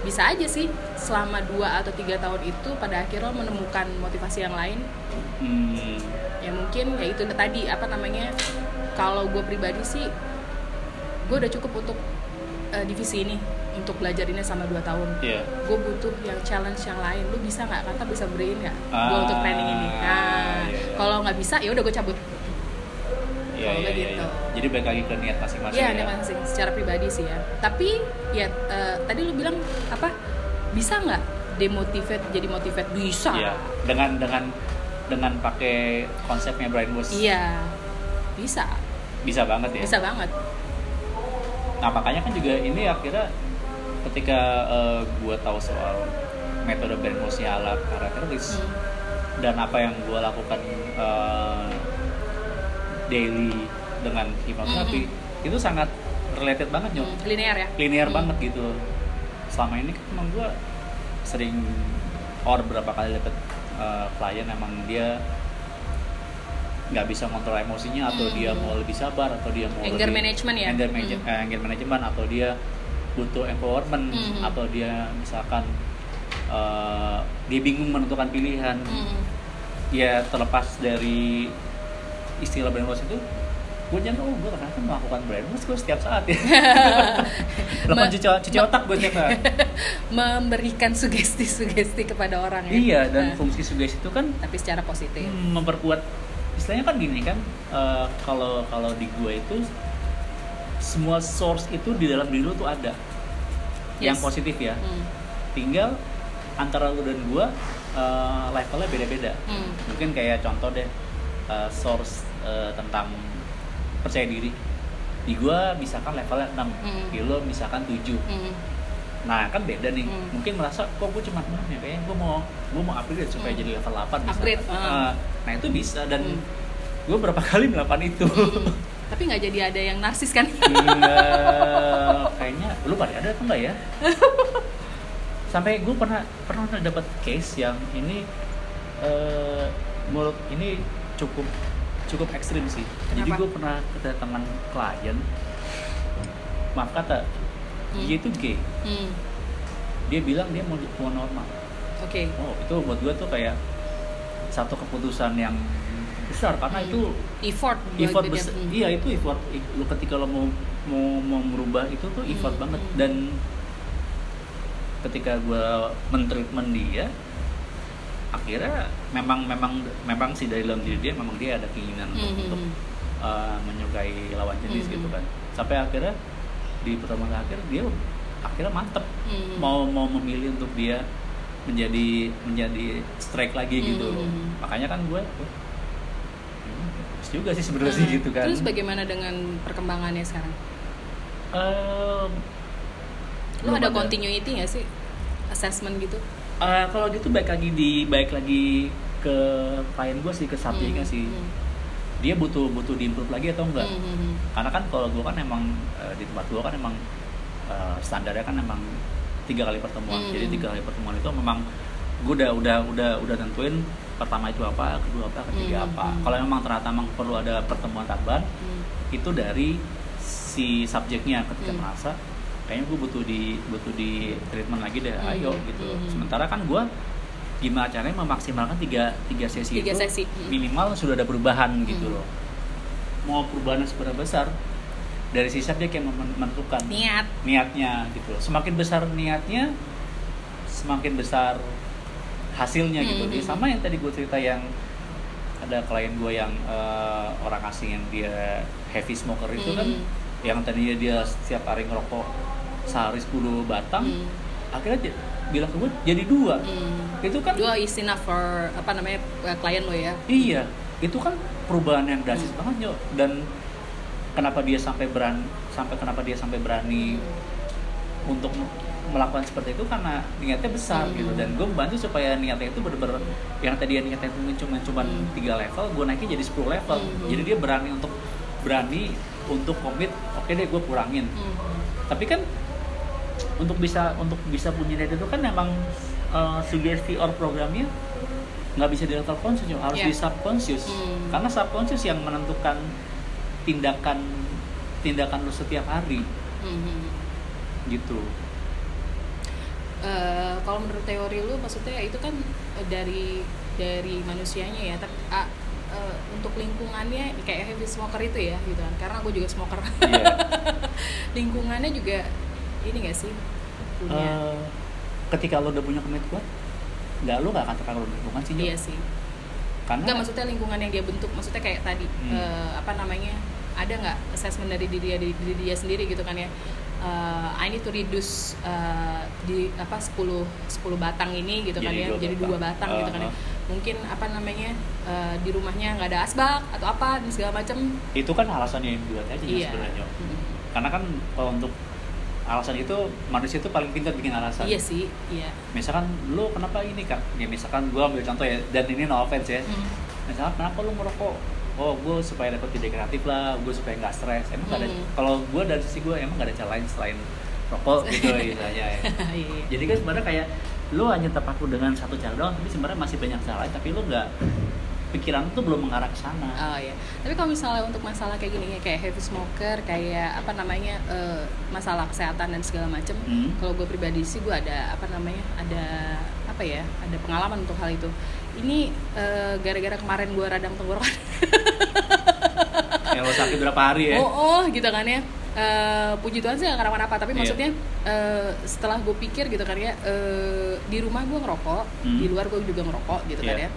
S2: bisa aja sih selama dua atau tiga tahun itu pada akhirnya lo menemukan motivasi yang lain.
S1: Hmm.
S2: ya mungkin ya itu tadi apa namanya kalau gue pribadi sih gue udah cukup untuk eh, divisi ini untuk belajar ini sama 2 tahun.
S1: Iya.
S2: gue butuh yang challenge yang lain. Lu bisa nggak? Kantor bisa beriin nggak? Gue
S1: Ah,
S2: untuk training ini. Nah
S1: iya, iya.
S2: kalau nggak bisa ya udah gue cabut
S1: Iya,
S2: Kalau
S1: iya, iya,
S2: gitu.
S1: Jadi balik lagi ke niat masing-masing.
S2: Iya,
S1: ya.
S2: ada masing secara pribadi sih ya. Tapi ya eh, tadi lu bilang apa? Bisa nggak demotivate jadi motivate? Bisa.
S1: Iya. Dengan dengan dengan pakai konsepnya Brian Bus.
S2: Iya. Bisa.
S1: Bisa banget ya.
S2: Bisa banget.
S1: Nah makanya kan juga ini akhirnya ketika eh, gua tahu soal metode Brian ala karakteris
S2: Hmm.
S1: dan apa yang gua lakukan eh, daily dengan hipnoterapi itu sangat related banget nyok.
S2: Hmm, Linear ya.
S1: linear
S2: Hmm.
S1: banget gitu selama ini kan emang gue sering or berapa kali dapet uh, klien emang dia nggak bisa kontrol emosinya atau
S2: Hmm.
S1: dia mau lebih sabar atau dia mau
S2: Anger
S1: lebih
S2: management ya?
S1: anger, manage-
S2: Hmm.
S1: eh, anger management atau dia butuh empowerment
S2: Hmm.
S1: atau dia misalkan uh, dia bingung menentukan pilihan
S2: Hmm.
S1: ya terlepas dari istilah brainwash itu gue jangan oh gue ternyata melakukan brainwash gue setiap saat ya
S2: Ma-
S1: cuci, cuci otak gue setiap saat
S2: Memberikan sugesti-sugesti kepada orang ya.
S1: iya dan
S2: Nah,
S1: fungsi sugesti itu kan
S2: tapi secara positif.
S1: hmm, memperkuat istilahnya kan gini kan eh, kalau kalau di gue itu semua source itu di dalam diri lu tuh ada yang
S2: Yes.
S1: positif ya
S2: Hmm.
S1: tinggal antara lu dan gue eh, levelnya beda-beda
S2: Hmm.
S1: mungkin kayak contoh deh uh, source uh, tentang percaya diri di gua misalkan levelnya 6
S2: Hmm.
S1: di lo misalkan 7
S2: Hmm.
S1: nah kan beda nih
S2: Hmm.
S1: mungkin merasa kok gue cuma 6 ya kayaknya gue mau gue mau upgrade supaya
S2: Hmm.
S1: jadi level 8 misalkan.
S2: Upgrade,
S1: Uh,
S2: ah.
S1: nah itu bisa dan
S2: Hmm.
S1: gue berapa kali melakukan itu
S2: Hmm. Tapi nggak jadi ada yang narsis kan?
S1: Iya, kayaknya lu pada ada apa enggak ya? Sampai gue pernah pernah dapat case yang ini eh menurut ini cukup cukup ekstrim sih. Jadi
S2: Kenapa?
S1: gue pernah kedatangan klien, maaf kata,
S2: Hmm.
S1: dia itu gay.
S2: Hmm.
S1: Dia bilang dia mau mau normal.
S2: Oke.
S1: Oh itu buat gue tuh kayak satu keputusan yang besar karena
S2: Hmm.
S1: itu
S2: Effort.
S1: effort besar
S2: Hmm.
S1: iya itu effort lu ketika lo mau mau mau merubah itu tuh effort
S2: Hmm,
S1: banget
S2: hmm.
S1: dan ketika gue mentreatment dia akhirnya memang memang memang sih dari dalam diri dia memang dia ada keinginan untuk,
S2: Hmm, hmm,
S1: untuk
S2: hmm.
S1: uh, menyukai lawan jenis
S2: Hmm,
S1: gitu
S2: hmm.
S1: kan sampai akhirnya di pertemuan akhir dia akhirnya mantep
S2: Hmm.
S1: mau mau memilih untuk dia menjadi menjadi strike lagi gitu
S2: Hmm.
S1: makanya kan gue hmm, juga sih sebenarnya sih
S2: Hmm.
S1: gitu kan
S2: Terus bagaimana dengan perkembangannya sekarang?
S1: Ehm,
S2: Lo
S1: belum
S2: ada continuity nggak sih? Assessment gitu?
S1: Eh, kalau gitu baik lagi di baik lagi ke klien gue sih ke subjeknya
S2: Hmm,
S1: sih
S2: hmm.
S1: dia butuh butuh diimprove lagi atau enggak
S2: Hmm, hmm, hmm.
S1: karena kan kalau gue kan emang eh, di tempat gue kan emang eh, standarnya kan emang tiga kali pertemuan
S2: Hmm.
S1: jadi tiga kali pertemuan itu memang gue udah udah udah udah tentuin pertama itu apa kedua apa ketiga
S2: Hmm,
S1: apa
S2: hmm.
S1: kalau memang ternyata memang perlu ada pertemuan tambahan
S2: Hmm.
S1: itu dari si subjeknya ketika
S2: Hmm.
S1: merasa kayaknya gue butuh di butuh di treatment lagi deh
S2: Hmm,
S1: ayo gitu
S2: hmm.
S1: sementara kan gue gimana caranya memaksimalkan tiga tiga sesi
S2: Tiga
S1: itu
S2: sesi.
S1: Minimal sudah ada perubahan gitu
S2: Mm.
S1: loh mau perubahan seberapa besar dari sisa dia kayak men- menentukan
S2: niat
S1: niatnya gitu loh. semakin besar niatnya semakin besar hasilnya gitu
S2: Mhm.
S1: Jadi sama yang tadi gue cerita yang ada klien gue yang eh, orang asing yang dia heavy smoker itu kan
S2: Mhm.
S1: yang tadinya dia setiap hari ngerokok sehari 10 batang
S2: Hmm.
S1: akhirnya bilang ke gue jadi dua
S2: Hmm.
S1: itu kan
S2: dua is enough for apa namanya uh, klien lo ya
S1: iya itu kan perubahan yang drastis
S2: Hmm.
S1: banget yo dan kenapa dia sampai berani sampai kenapa dia sampai berani untuk melakukan seperti itu karena niatnya besar
S2: Hmm.
S1: gitu dan gue membantu supaya niatnya itu bener-bener yang tadi niatnya itu cuma cuma
S2: Hmm.
S1: tiga level gue naikin jadi 10 level
S2: Hmm.
S1: jadi dia berani untuk berani untuk komit oke deh gue kurangin
S2: Hmm.
S1: tapi kan untuk bisa untuk bisa punya niat itu kan memang uh, sugesti or programnya nggak bisa di level conscious harus
S2: Iya.
S1: di subconscious
S2: Hmm.
S1: karena subconscious yang menentukan tindakan tindakan lu setiap hari
S2: Hmm.
S1: gitu
S2: Eh, kalau menurut teori lu maksudnya itu kan eh, dari dari manusianya ya tapi eh, untuk lingkungannya kayak heavy smoker itu ya gitu kan karena gue juga smoker
S1: Iya.
S2: lingkungannya juga ini gak sih? Punya.
S1: Eh, ketika lu udah punya komit kuat nggak lu nggak akan terpengaruh lingkungan sih
S2: iya sih.
S1: Karena
S2: Enggak maksudnya lingkungan yang dia bentuk maksudnya kayak tadi
S1: Hmm.
S2: eh, apa namanya ada nggak assessment dari diri dia diri, diri dia sendiri gitu kan ya? Eh, I need to reduce eh, di apa 10 10 batang ini gitu kan
S1: Jadi
S2: ya?
S1: dua
S2: jadi dua batang. gitu kan ya?
S1: Uh-huh.
S2: mungkin apa namanya eh, di rumahnya nggak ada asbak atau apa dan segala macam
S1: itu kan alasannya yang dibuat aja
S2: iya.
S1: sebenarnya
S2: Hmm.
S1: karena kan kalau untuk alasan itu manusia itu paling pintar bikin alasan.
S2: Iya sih iya.
S1: Misalkan lu kenapa ini kak? Ya misalkan gua ambil contoh ya dan ini no offense ya.
S2: Hmm.
S1: misalkan kenapa lu merokok oh gue supaya dapat ide kreatif lah gue supaya nggak stres. Emang nggak ada
S2: Hmm.
S1: kalau gue dari sisi gue emang nggak ada cara lain selain rokok gitu ya.
S2: Iya.
S1: jadi kan sebenarnya kayak lu hanya terpaku dengan satu cara doang tapi sebenarnya masih banyak cara lain tapi lu nggak pikiran tuh belum mengarah ke sana
S2: Oh iya. Tapi kalau misalnya untuk masalah kayak gini kayak heavy smoker, kayak apa namanya eh, masalah kesehatan dan segala macem.
S1: Hmm.
S2: Kalau gue pribadi sih gue ada apa namanya ada apa ya ada pengalaman untuk hal itu. Ini eh, gara-gara kemarin gue radang tenggorokan.
S1: ya lo sakit berapa hari ya
S2: oh oh gitu kan ya. Eh, puji Tuhan sih gak kenapa-napa tapi
S1: Iya.
S2: maksudnya eh, setelah gue pikir gitu kan ya eh, di rumah gue ngerokok
S1: Hmm.
S2: di luar gue juga ngerokok gitu kan
S1: Iya.
S2: ya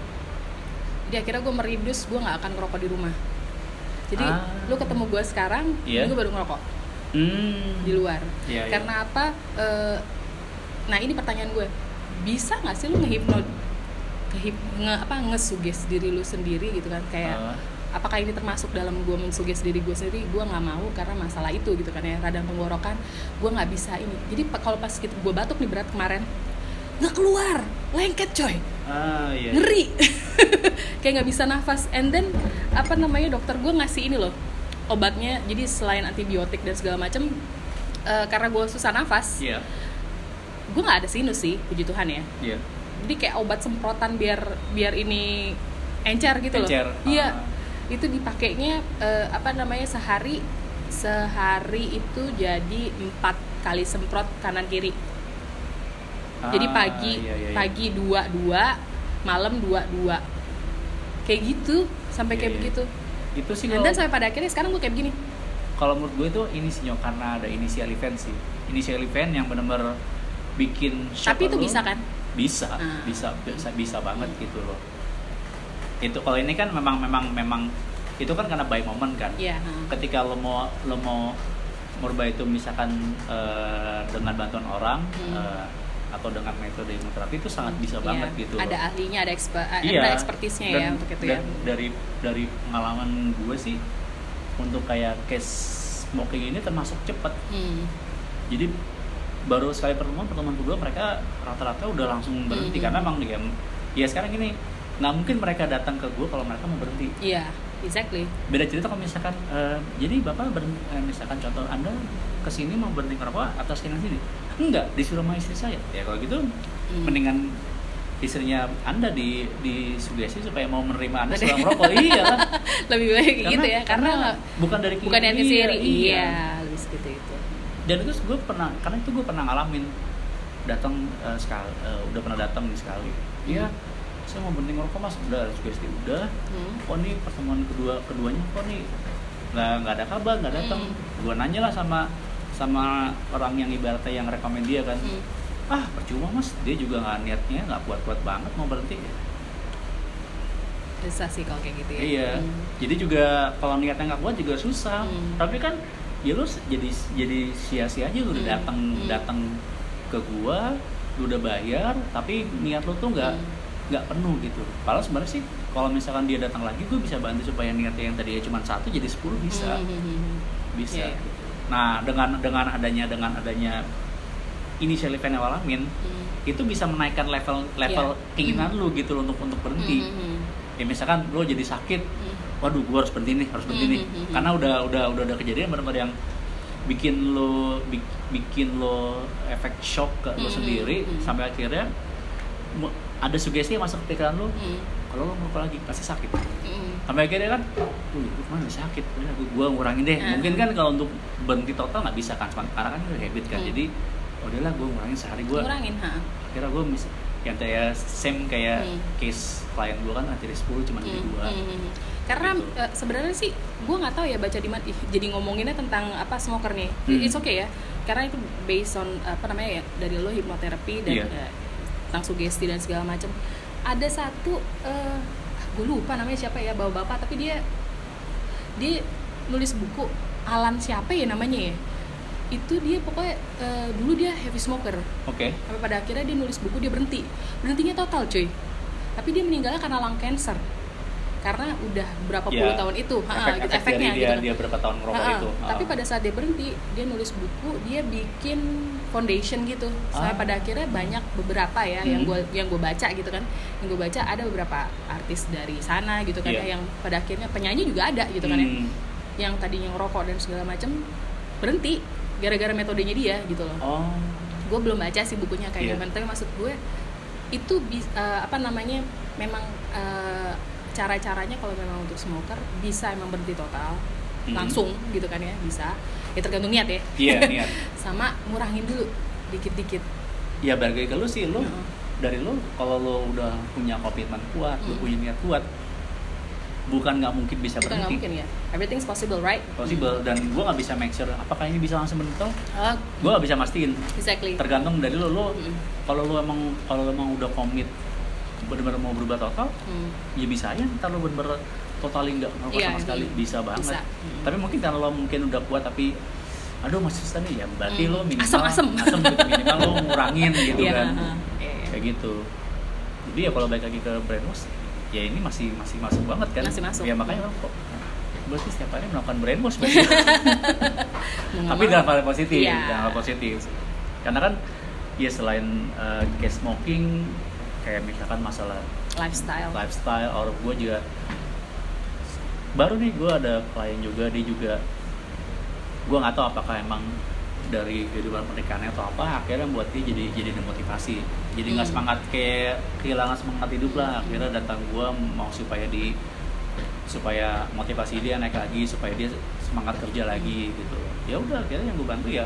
S2: jadi akhirnya gue meridus gue nggak akan ngerokok di rumah. Jadi
S1: Ah.
S2: lu ketemu gue sekarang ini gue baru ngerokok.
S1: Hmm.
S2: di luar.
S1: Iya, iya.
S2: karena apa? Eh, nah ini pertanyaan gue bisa nggak sih lu ngehipno kehip nge apa ngesuges diri lu sendiri gitu kan? Kayak
S1: Ah.
S2: apakah ini termasuk dalam gue mensuges diri gue sendiri? Gue nggak mau karena masalah itu gitu kan ya radang tenggorokan. Gue nggak bisa ini. Jadi kalau pas gitu gue batuk nih berat kemarin nggak keluar lengket coy
S1: ah iya
S2: ngeri. kayak nggak bisa nafas. And then apa namanya dokter gue ngasih ini loh obatnya. Jadi selain antibiotik dan segala macem eh, karena gue susah nafas
S1: iya.
S2: gue nggak ada sinus sih puji tuhan ya.
S1: Iya.
S2: Jadi kayak obat semprotan biar biar ini encer gitu
S1: Encer,
S2: loh iya.
S1: Ah.
S2: itu dipakainya eh, apa namanya sehari sehari itu jadi empat kali semprot kanan kiri jadi
S1: Ah,
S2: pagi
S1: iya, iya, iya.
S2: pagi dua dua malam dua dua kayak gitu sampai
S1: Iya,
S2: kayak
S1: iya.
S2: begitu
S1: itu sih
S2: dan dan sampai pada akhirnya sekarang gue kayak begini
S1: kalau menurut gue itu ini sih karena ada initial event sih initial event yang benar-benar bikin
S2: tapi itu
S1: lu.
S2: bisa kan
S1: bisa
S2: Ah.
S1: bisa bisa bisa banget gitu loh itu kalau ini kan memang memang memang itu kan karena by moment kan
S2: Iya, heeh.
S1: ketika lo mau lo mau merubah itu misalkan eh, dengan bantuan orang
S2: Hmm.
S1: eh, atau dengan metode hipnoterapi itu sangat bisa
S2: Iya.
S1: banget gitu
S2: ada ahlinya ada exper
S1: Iya.
S2: ada expertisnya ya
S1: Dan-
S2: untuk itu
S1: dan
S2: ya
S1: dari dari pengalaman gue sih untuk kayak case smoking ini termasuk cepet
S2: Hmm.
S1: jadi baru sekali pertemuan pertemuan kedua mereka rata-rata udah langsung berhenti
S2: Mhm.
S1: karena emang dia ya sekarang gini nggak mungkin mereka datang ke gue kalau mereka mau berhenti
S2: iya exactly
S1: beda cerita kalau misalkan eh, jadi bapak berhenti, eh, misalkan contoh anda ke sini mau berhenti ngerokok atas keinginan sini? Enggak disuruh sama istri saya. Ya kalau gitu
S2: Hmm.
S1: mendingan istrinya anda di di sugesti supaya mau menerima anda setelah merokok iya lah
S2: lebih baik gitu ya karena,
S1: bukan dari
S2: bukan niatnya
S1: dia,
S2: sendiri iya. Lebih segitu itu.
S1: Dan itu gue pernah karena itu gue pernah ngalamin datang eh, sekali eh, udah pernah datang nih sekali. Iya saya mau berhenti ngerokok mas. Udah sugesti udah.
S2: Hmm.
S1: kok nih pertemuan kedua keduanya kok nih? Nggak nggak ada kabar nggak datang.
S2: Hmm.
S1: gua nanya lah sama sama orang yang ibaratnya yang rekomend dia kan
S2: Hmm.
S1: ah percuma mas dia juga nggak niatnya nggak kuat-kuat banget mau berhenti
S2: susah sih kalau kayak gitu ya
S1: iya
S2: Hmm.
S1: jadi juga kalau niatnya nggak kuat juga susah
S2: Hmm.
S1: tapi kan ya lu jadi jadi sia-sia aja lu udah
S2: Hmm.
S1: datang
S2: Hmm.
S1: datang ke gua lu udah bayar tapi niat lu tuh nggak
S2: Hmm.
S1: nggak penuh gitu padahal sebenarnya sih kalau misalkan dia datang lagi gue bisa bantu supaya niatnya yang tadinya cuma satu jadi 10 bisa
S2: Hmm, hmm,
S1: bisa
S2: Iya, iya.
S1: Nah dengan dengan adanya dengan adanya initial phenylalamin
S2: Hmm.
S1: itu bisa menaikkan level level
S2: Iya.
S1: keinginan lu gitu loh untuk untuk berhenti
S2: Hmm, hmm, hmm.
S1: ya misalkan lu jadi sakit
S2: Hmm.
S1: waduh gua harus berhenti nih harus berhenti nih
S2: Hmm, hmm, hmm.
S1: karena udah udah udah ada kejadian benar-benar yang bikin lo bik- bikin lo efek shock ke lo
S2: Hmm,
S1: sendiri
S2: hmm.
S1: sampai akhirnya ada sugesti yang masuk ke pikiran lo
S2: Hmm.
S1: kalau lo ngerokok lagi pasti sakit
S2: Hmm.
S1: Sampai akhirnya kan uh gue sakit udah gue gua ngurangin deh
S2: Hmm.
S1: mungkin kan kalau untuk berhenti total nggak bisa kan karena kan udah habit kan
S2: Hmm.
S1: jadi "Oh, udahlah gue ngurangin sehari gue
S2: ngurangin ha
S1: kira gue mis yang kayak same kayak
S2: Hmm.
S1: case klien gue kan dari 10 cuma jadi
S2: Hmm,
S1: dua
S2: hmm, karena
S1: Gitu.
S2: eh, sebenarnya sih gue nggak tahu ya baca di mana jadi ngomonginnya tentang apa smoker nih
S1: Hmm.
S2: it's okay ya karena itu based on apa namanya ya dari lo hipnoterapi dan
S1: Iya.
S2: eh, tentang sugesti dan segala macam ada satu gue lupa namanya siapa ya bawa bapak tapi dia dia nulis buku Alan siapa ya namanya ya? Itu dia pokoknya eh, dulu dia heavy smoker.
S1: Oke.
S2: Sampai pada akhirnya dia nulis buku dia berhenti. Berhentinya total cuy. Tapi dia meninggalnya karena lung cancer karena udah berapa
S1: Ya,
S2: puluh tahun itu ha,
S1: efek,
S2: gitu,
S1: efek
S2: efeknya
S1: dia
S2: gitu
S1: dia berapa tahun ngerokok
S2: Ha, ha.
S1: itu
S2: tapi pada saat dia berhenti dia nulis buku dia bikin foundation gitu
S1: Ah.
S2: pada akhirnya banyak beberapa ya yang
S1: Hmm.
S2: gue yang gue baca gitu kan yang gue baca ada beberapa artis dari sana gitu kan
S1: Iya.
S2: ya, yang pada akhirnya penyanyi juga ada gitu kan ya
S1: Hmm.
S2: yang tadinya ngerokok dan segala macam berhenti gara-gara metodenya dia gitu loh
S1: oh
S2: gue belum baca sih bukunya kayak
S1: Iya.
S2: gimana tapi maksud gue itu eh, apa namanya memang eh, cara-caranya kalau memang untuk smoker bisa emang berhenti total
S1: Mhm.
S2: langsung gitu kan ya bisa. Ya tergantung niat ya.
S1: Iya niat.
S2: Sama ngurangin dulu dikit-dikit.
S1: Ya balik lagi ke lu sih lu dari lu kalau lu udah punya komitmen kuat lu
S2: Hmm.
S1: punya niat kuat bukan nggak mungkin bisa
S2: bukan
S1: berhenti.
S2: mungkin ya. Everything's possible right?
S1: Possible dan gua nggak bisa make sure apakah ini bisa langsung berhenti
S2: Ah,
S1: gua nggak bisa mastiin.
S2: Exactly.
S1: Tergantung dari lu lu
S2: Mm.
S1: kalau lu emang kalau lu emang udah komit benar-benar mau berubah total
S2: Hmm.
S1: ya bisa aja ntar lu bener-bener totali nggak ngerokok
S2: Iya,
S1: sama sekali
S2: iya.
S1: bisa banget
S2: Bisa. Hmm.
S1: tapi mungkin kalau lo mungkin udah kuat tapi aduh masih susah nih ya berarti
S2: Hmm.
S1: lo minimal
S2: Asem-asem.
S1: asem gitu minimal lo ngurangin gitu
S2: Iya,
S1: kan
S2: ha, iya, iya.
S1: kayak gitu jadi ya kalau balik lagi ke brainwash ya ini masih masih masuk banget kan
S2: Masih masuk.
S1: ya makanya orang kok berarti setiap hari melakukan
S2: Mau nggak
S1: tapi dalam hal positif
S2: Iya.
S1: dalam hal positif karena kan ya selain uh, case smoking kayak misalkan masalah
S2: lifestyle.
S1: lifestyle or gue juga baru nih gue ada klien juga dia juga gue nggak tahu apakah emang dari kehidupan pernikahannya atau apa akhirnya buat dia jadi jadi demotivasi. Jadi nggak
S2: Hmm.
S1: semangat kayak kehilangan semangat hidup lah. Akhirnya datang gue mau supaya di supaya motivasi dia naik lagi supaya dia semangat kerja lagi gitu. Ya udah akhirnya yang gue bantu ya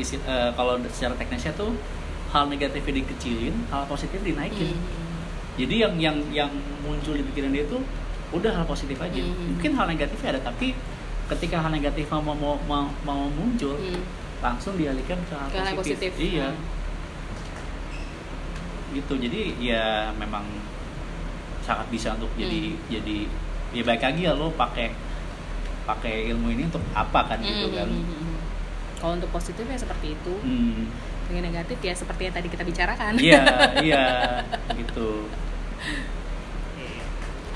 S1: isi eh, kalau secara teknisnya tuh hal negatifnya dikecilin hal positif dinaikin
S2: Hmm.
S1: jadi yang yang yang muncul di pikiran dia tuh udah hal positif aja
S2: Hmm.
S1: mungkin hal negatifnya ada tapi ketika hal negatif mau mau mau, mau muncul
S2: Hmm.
S1: langsung dialihkan ke hal
S2: Ke hal
S1: positif.
S2: positif.
S1: iya
S2: Hmm.
S1: gitu jadi ya memang sangat bisa untuk jadi
S2: Hmm.
S1: jadi ya baik lagi ya lo pakai pakai ilmu ini untuk apa kan gitu
S2: Hmm,
S1: kan
S2: hmm, hmm, hmm. kalau untuk positif ya seperti itu
S1: hmm.
S2: Dengan negatif ya seperti yang tadi kita bicarakan.
S1: Iya iya gitu.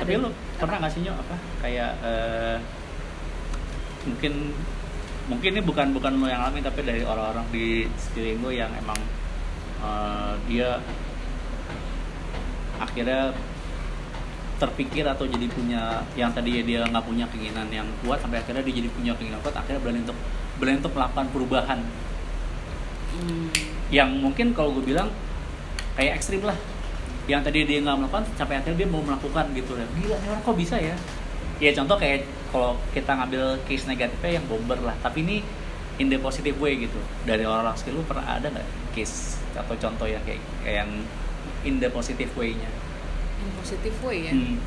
S1: Tapi
S2: Ada-
S1: lo pernah nggak sih Nyo, apa kayak eh, mungkin mungkin ini bukan bukan lo yang alami tapi dari orang-orang di sekeliling lo yang emang eh, dia akhirnya terpikir atau jadi punya yang tadi dia nggak punya keinginan yang kuat sampai akhirnya dia jadi punya keinginan kuat akhirnya berani untuk berani untuk melakukan perubahan.
S2: Hmm.
S1: Yang mungkin kalau gue bilang kayak ekstrim lah. Yang tadi dia nggak melakukan sampai akhirnya dia mau melakukan gitu. Ya gila nih orang kok bisa ya? Ya contoh kayak kalau kita ngambil case negatifnya yang bomber lah. Tapi ini in the positive way gitu. Dari orang skill lu pernah ada nggak case atau contoh yang kayak, kayak yang in the positive way-nya?
S2: In positive way ya?
S1: Hmm.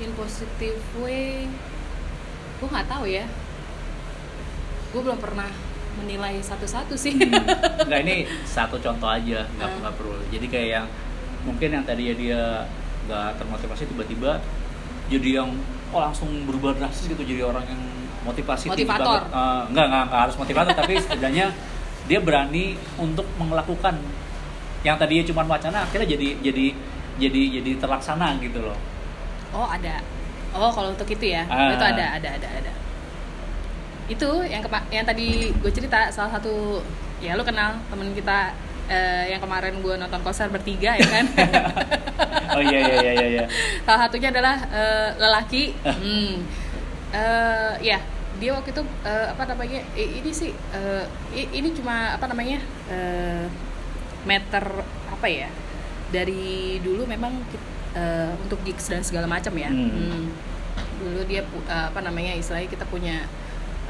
S2: in positive way gue nggak tahu ya. Gue belum pernah menilai satu-satu sih
S1: Nggak ini satu contoh aja, nggak
S2: Hmm.
S1: nggak perlu. Jadi kayak yang mungkin yang tadinya dia nggak termotivasi tiba-tiba jadi yang oh langsung berubah drastis gitu jadi orang yang motivasi tinggi
S2: Motivator.
S1: banget. Eh, nggak nggak nggak harus motivator tapi setidaknya dia berani untuk melakukan yang tadinya cuma wacana akhirnya jadi jadi jadi jadi terlaksana gitu loh.
S2: oh ada oh kalau untuk itu ya
S1: Ah.
S2: itu ada ada ada ada itu yang kepa- yang tadi gue cerita salah satu ya lu kenal temen kita eh, yang kemarin gue nonton konser bertiga ya kan
S1: Oh iya iya iya iya. iya.
S2: salah satunya adalah eh, lelaki hmm. Eh, ya dia waktu itu eh, apa namanya ini sih eh, ini cuma apa namanya eh, meter apa ya dari dulu memang eh, untuk gigs dan segala macam ya
S1: Hmm.
S2: Hmm. dulu dia eh, apa namanya istilahnya kita punya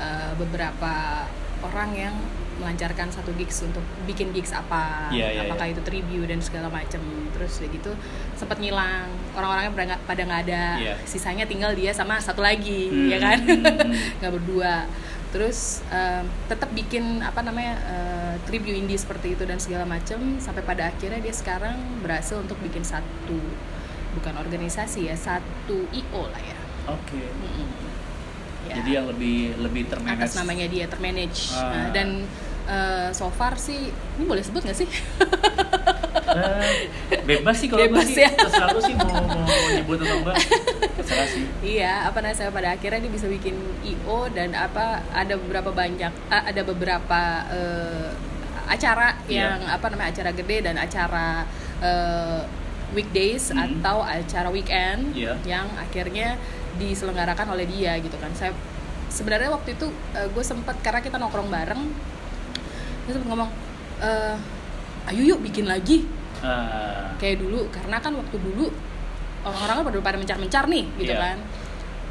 S2: eh, beberapa orang yang melancarkan satu gigs untuk bikin gigs apa
S1: Iya, iya,
S2: apakah
S1: iya.
S2: itu tribute dan segala macam terus udah gitu sempat ngilang orang-orangnya pada nggak pada nggak ada
S1: Iya.
S2: sisanya tinggal dia sama satu lagi
S1: Hmm.
S2: ya kan
S1: Hmm.
S2: nggak berdua terus em, tetap bikin apa namanya eh, tribute indie seperti itu dan segala macam sampai pada akhirnya dia sekarang berhasil untuk bikin satu bukan organisasi ya satu io lah ya
S1: Oke.
S2: Mm-mm. Ya,
S1: Jadi yang lebih lebih termanage.
S2: atas namanya dia termanage
S1: Ah.
S2: Nah, dan eh, so far sih ini boleh sebut nggak sih
S1: Eh, bebas sih kalau
S2: Bebas
S1: sih
S2: ya.
S1: terserah lu sih mau mau nyebut atau enggak terserah sih
S2: Iya, apa namanya saya pada akhirnya dia bisa bikin IO dan apa ada beberapa banyak ada beberapa eh, acara
S1: Iya.
S2: yang apa namanya acara gede dan acara eh, weekdays
S1: Hmm.
S2: atau acara weekend
S1: Iya.
S2: yang akhirnya diselenggarakan oleh dia gitu kan. Saya sebenarnya waktu itu gue sempet karena kita nongkrong bareng, gue sempet ngomong, eh, ayo yuk bikin lagi.
S1: Eh,
S2: kayak dulu karena kan waktu dulu orang-orang kan pada pada mencar-mencar nih gitu
S1: Iya.
S2: kan.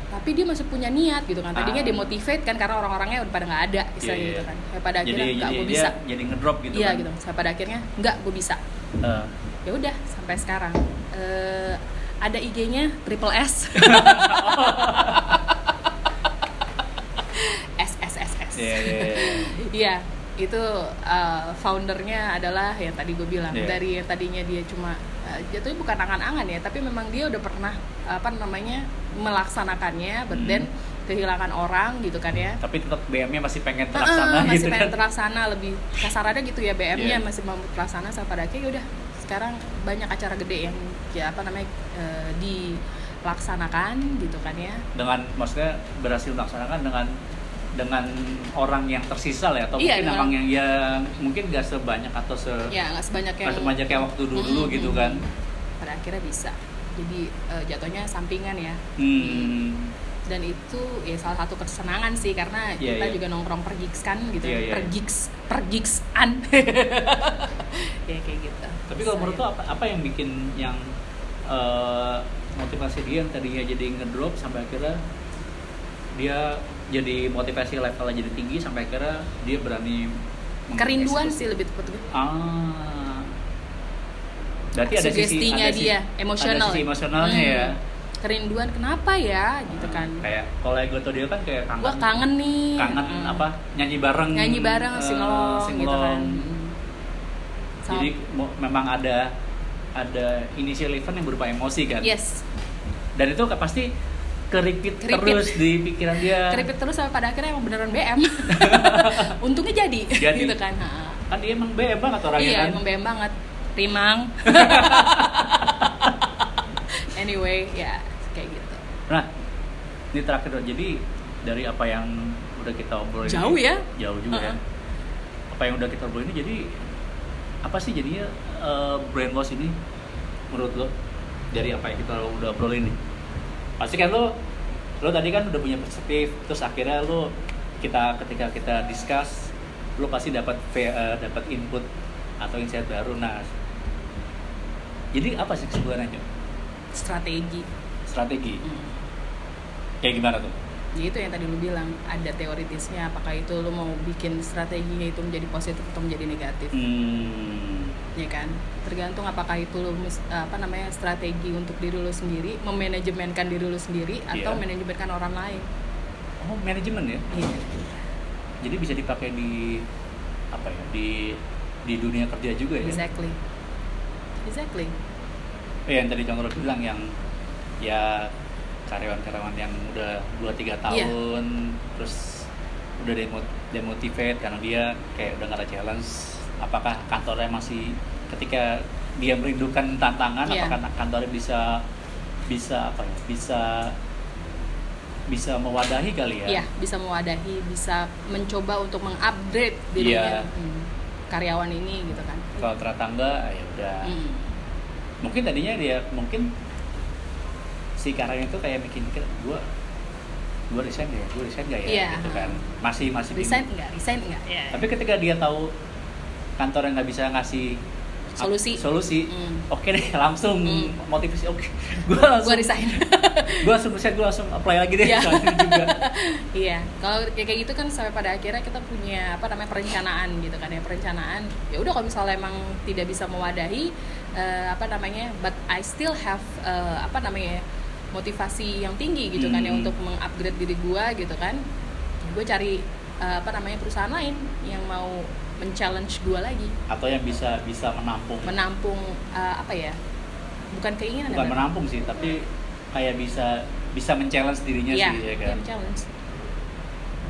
S2: Tapi dia masih punya niat gitu kan. Tadinya
S1: Ah.
S2: demotivate kan karena orang-orangnya udah pada nggak ada istilahnya
S1: Iya,
S2: gitu
S1: iya.
S2: kan. Ya pada akhirnya nggak gue bisa.
S1: jadi ngedrop gitu
S2: iya
S1: kan.
S2: gitu. Saya pada akhirnya nggak gue bisa.
S1: Eh,
S2: ya udah sampai sekarang. Eh, ada IG-nya triple S S S S S
S1: iya iya iya.
S2: Iya, itu uh, foundernya adalah yang tadi gue bilang
S1: Iya.
S2: dari yang tadinya dia cuma uh, jatuhnya bukan angan-angan ya, tapi memang dia udah pernah apa namanya melaksanakannya, but
S1: Hmm.
S2: then kehilangan orang gitu kan ya.
S1: tapi tetap BM-nya masih pengen terlaksana
S2: masih
S1: gitu
S2: pengen
S1: kan
S2: terlaksana lebih kasarannya gitu ya BM-nya
S1: Iya.
S2: masih mau terlaksana sampai pada akhirnya ya udah sekarang banyak acara gede yang ya apa namanya uh, dilaksanakan gitu kan ya.
S1: dengan maksudnya berhasil melaksanakan dengan dengan orang yang tersisa lah ya atau
S2: Iya,
S1: mungkin
S2: dengan-
S1: emang yang yang mungkin gak sebanyak atau se
S2: Ya nggak sebanyak yang
S1: nggak sebanyak kayak waktu dulu dulu
S2: Mm-mm,
S1: gitu kan
S2: pada akhirnya bisa jadi eh, jatuhnya sampingan ya
S1: hmm.
S2: Dan itu ya salah satu kesenangan sih karena
S1: Iya,
S2: kita
S1: iya.
S2: juga nongkrong per gigs kan gitu
S1: Iya, iya.
S2: per gigs per gigsan ya kayak gitu
S1: Tapi kalau menurut lo apa, apa yang bikin yang eh, motivasi dia yang tadinya jadi ngedrop sampai akhirnya dia jadi motivasi levelnya jadi tinggi sampai akhirnya dia berani
S2: kerinduan sih lebih tepatnya
S1: Ah. Berarti ada sisi ada sisi-
S2: dia, emosional
S1: Ada sisi
S2: ya.
S1: emosionalnya
S2: Hmm.
S1: ya.
S2: Kerinduan kenapa ya gitu kan
S1: Kayak kalau gue tuh dia kan kayak kangen.
S2: gua kangen nih
S1: Kangen
S2: Hmm.
S1: apa? Nyanyi bareng.
S2: nyanyi bareng
S1: eh,
S2: singelong gitu kan. Sama-
S1: Jadi mo- memang ada ada initial event yang berupa emosi kan.
S2: yes
S1: Dan itu kan pasti keripit,
S2: Keripit.
S1: terus di pikiran dia.
S2: keripit terus sampai pada akhirnya emang beneran BM untungnya jadi,
S1: Jadi.
S2: gitu kan Ha.
S1: Kan dia emang BM banget orangnya
S2: iya
S1: kan.
S2: emang BM banget rimang anyway ya kayak gitu
S1: Nah, ini terakhir dong. Jadi dari apa yang udah kita obrolin
S2: Jauh
S1: ini-
S2: ya?
S1: Jauh juga ya.
S2: Uh-uh.
S1: Apa yang udah kita obrolin ini jadi apa sih jadinya eh, brain loss ini menurut lo dari apa yang kita udah obrolin ini? Pasti kan lo lo tadi kan udah punya perspektif terus akhirnya lo kita ketika kita discuss lo pasti dapat eh, dapat input atau insight baru nah jadi apa sih kesimpulannya?
S2: Strategi
S1: strategi
S2: Hmm.
S1: kayak gimana tuh
S2: ya itu yang tadi lu bilang ada teoritisnya apakah itu lu mau bikin strateginya itu menjadi positif atau menjadi negatif
S1: Hmm.
S2: ya kan tergantung apakah itu lu apa namanya strategi untuk diri lu sendiri memanajemenkan diri lu sendiri atau
S1: Iya.
S2: manajemenkan orang lain
S1: Oh, manajemen ya.
S2: Iya.
S1: Jadi bisa dipakai di apa ya? Di di dunia kerja juga ya.
S2: exactly exactly
S1: yang tadi Congro bilang yang ya karyawan-karyawan yang udah 2 3
S2: Iya.
S1: tahun terus udah demo demotivate karena dia kayak udah gak ada challenge. Apakah kantornya masih ketika dia merindukan tantangan
S2: Iya.
S1: apakah kantornya bisa bisa apa ya? Bisa bisa mewadahi kali ya?
S2: Iya, bisa mewadahi, bisa mencoba untuk mengupgrade dirinya
S1: Iya.
S2: hmm, karyawan ini gitu kan.
S1: Kalau ternyata enggak ya udah.
S2: Hmm.
S1: Mungkin tadinya dia mungkin si karyawan itu kayak mikir-mikir gua gua resign gak ya? Gua resign gak ya?
S2: Iya.
S1: Gitu kan. Masih masih bingung.
S2: Resign enggak? Resign enggak? Ya.
S1: Tapi ketika dia tahu kantor yang nggak bisa ngasih ap-
S2: Solusi.
S1: solusi,
S2: Hmm.
S1: oke deh langsung
S2: Hmm.
S1: motivasi oke. Gua langsung
S2: Gua resign.
S1: gua langsung resign, gua langsung apply lagi deh
S2: Iya.
S1: ini juga.
S2: Iya, kalau kayak kayak gitu kan sampai pada akhirnya kita punya apa namanya perencanaan gitu kan ya perencanaan. Ya udah kalau misalnya emang tidak bisa mewadahi eh, apa namanya, but I still have eh, apa namanya motivasi yang tinggi gitu kan ya
S1: Hmm.
S2: untuk mengupgrade diri gua gitu kan. Gue cari eh, apa namanya perusahaan lain yang mau men-challenge gua lagi,
S1: Atau yang bisa bisa menampung
S2: menampung eh, apa ya? Bukan keinginan
S1: bukan
S2: ya,
S1: menampung sih, tapi kayak bisa bisa men-challenge dirinya
S2: Iya,
S1: sih ya kan.
S2: challenge.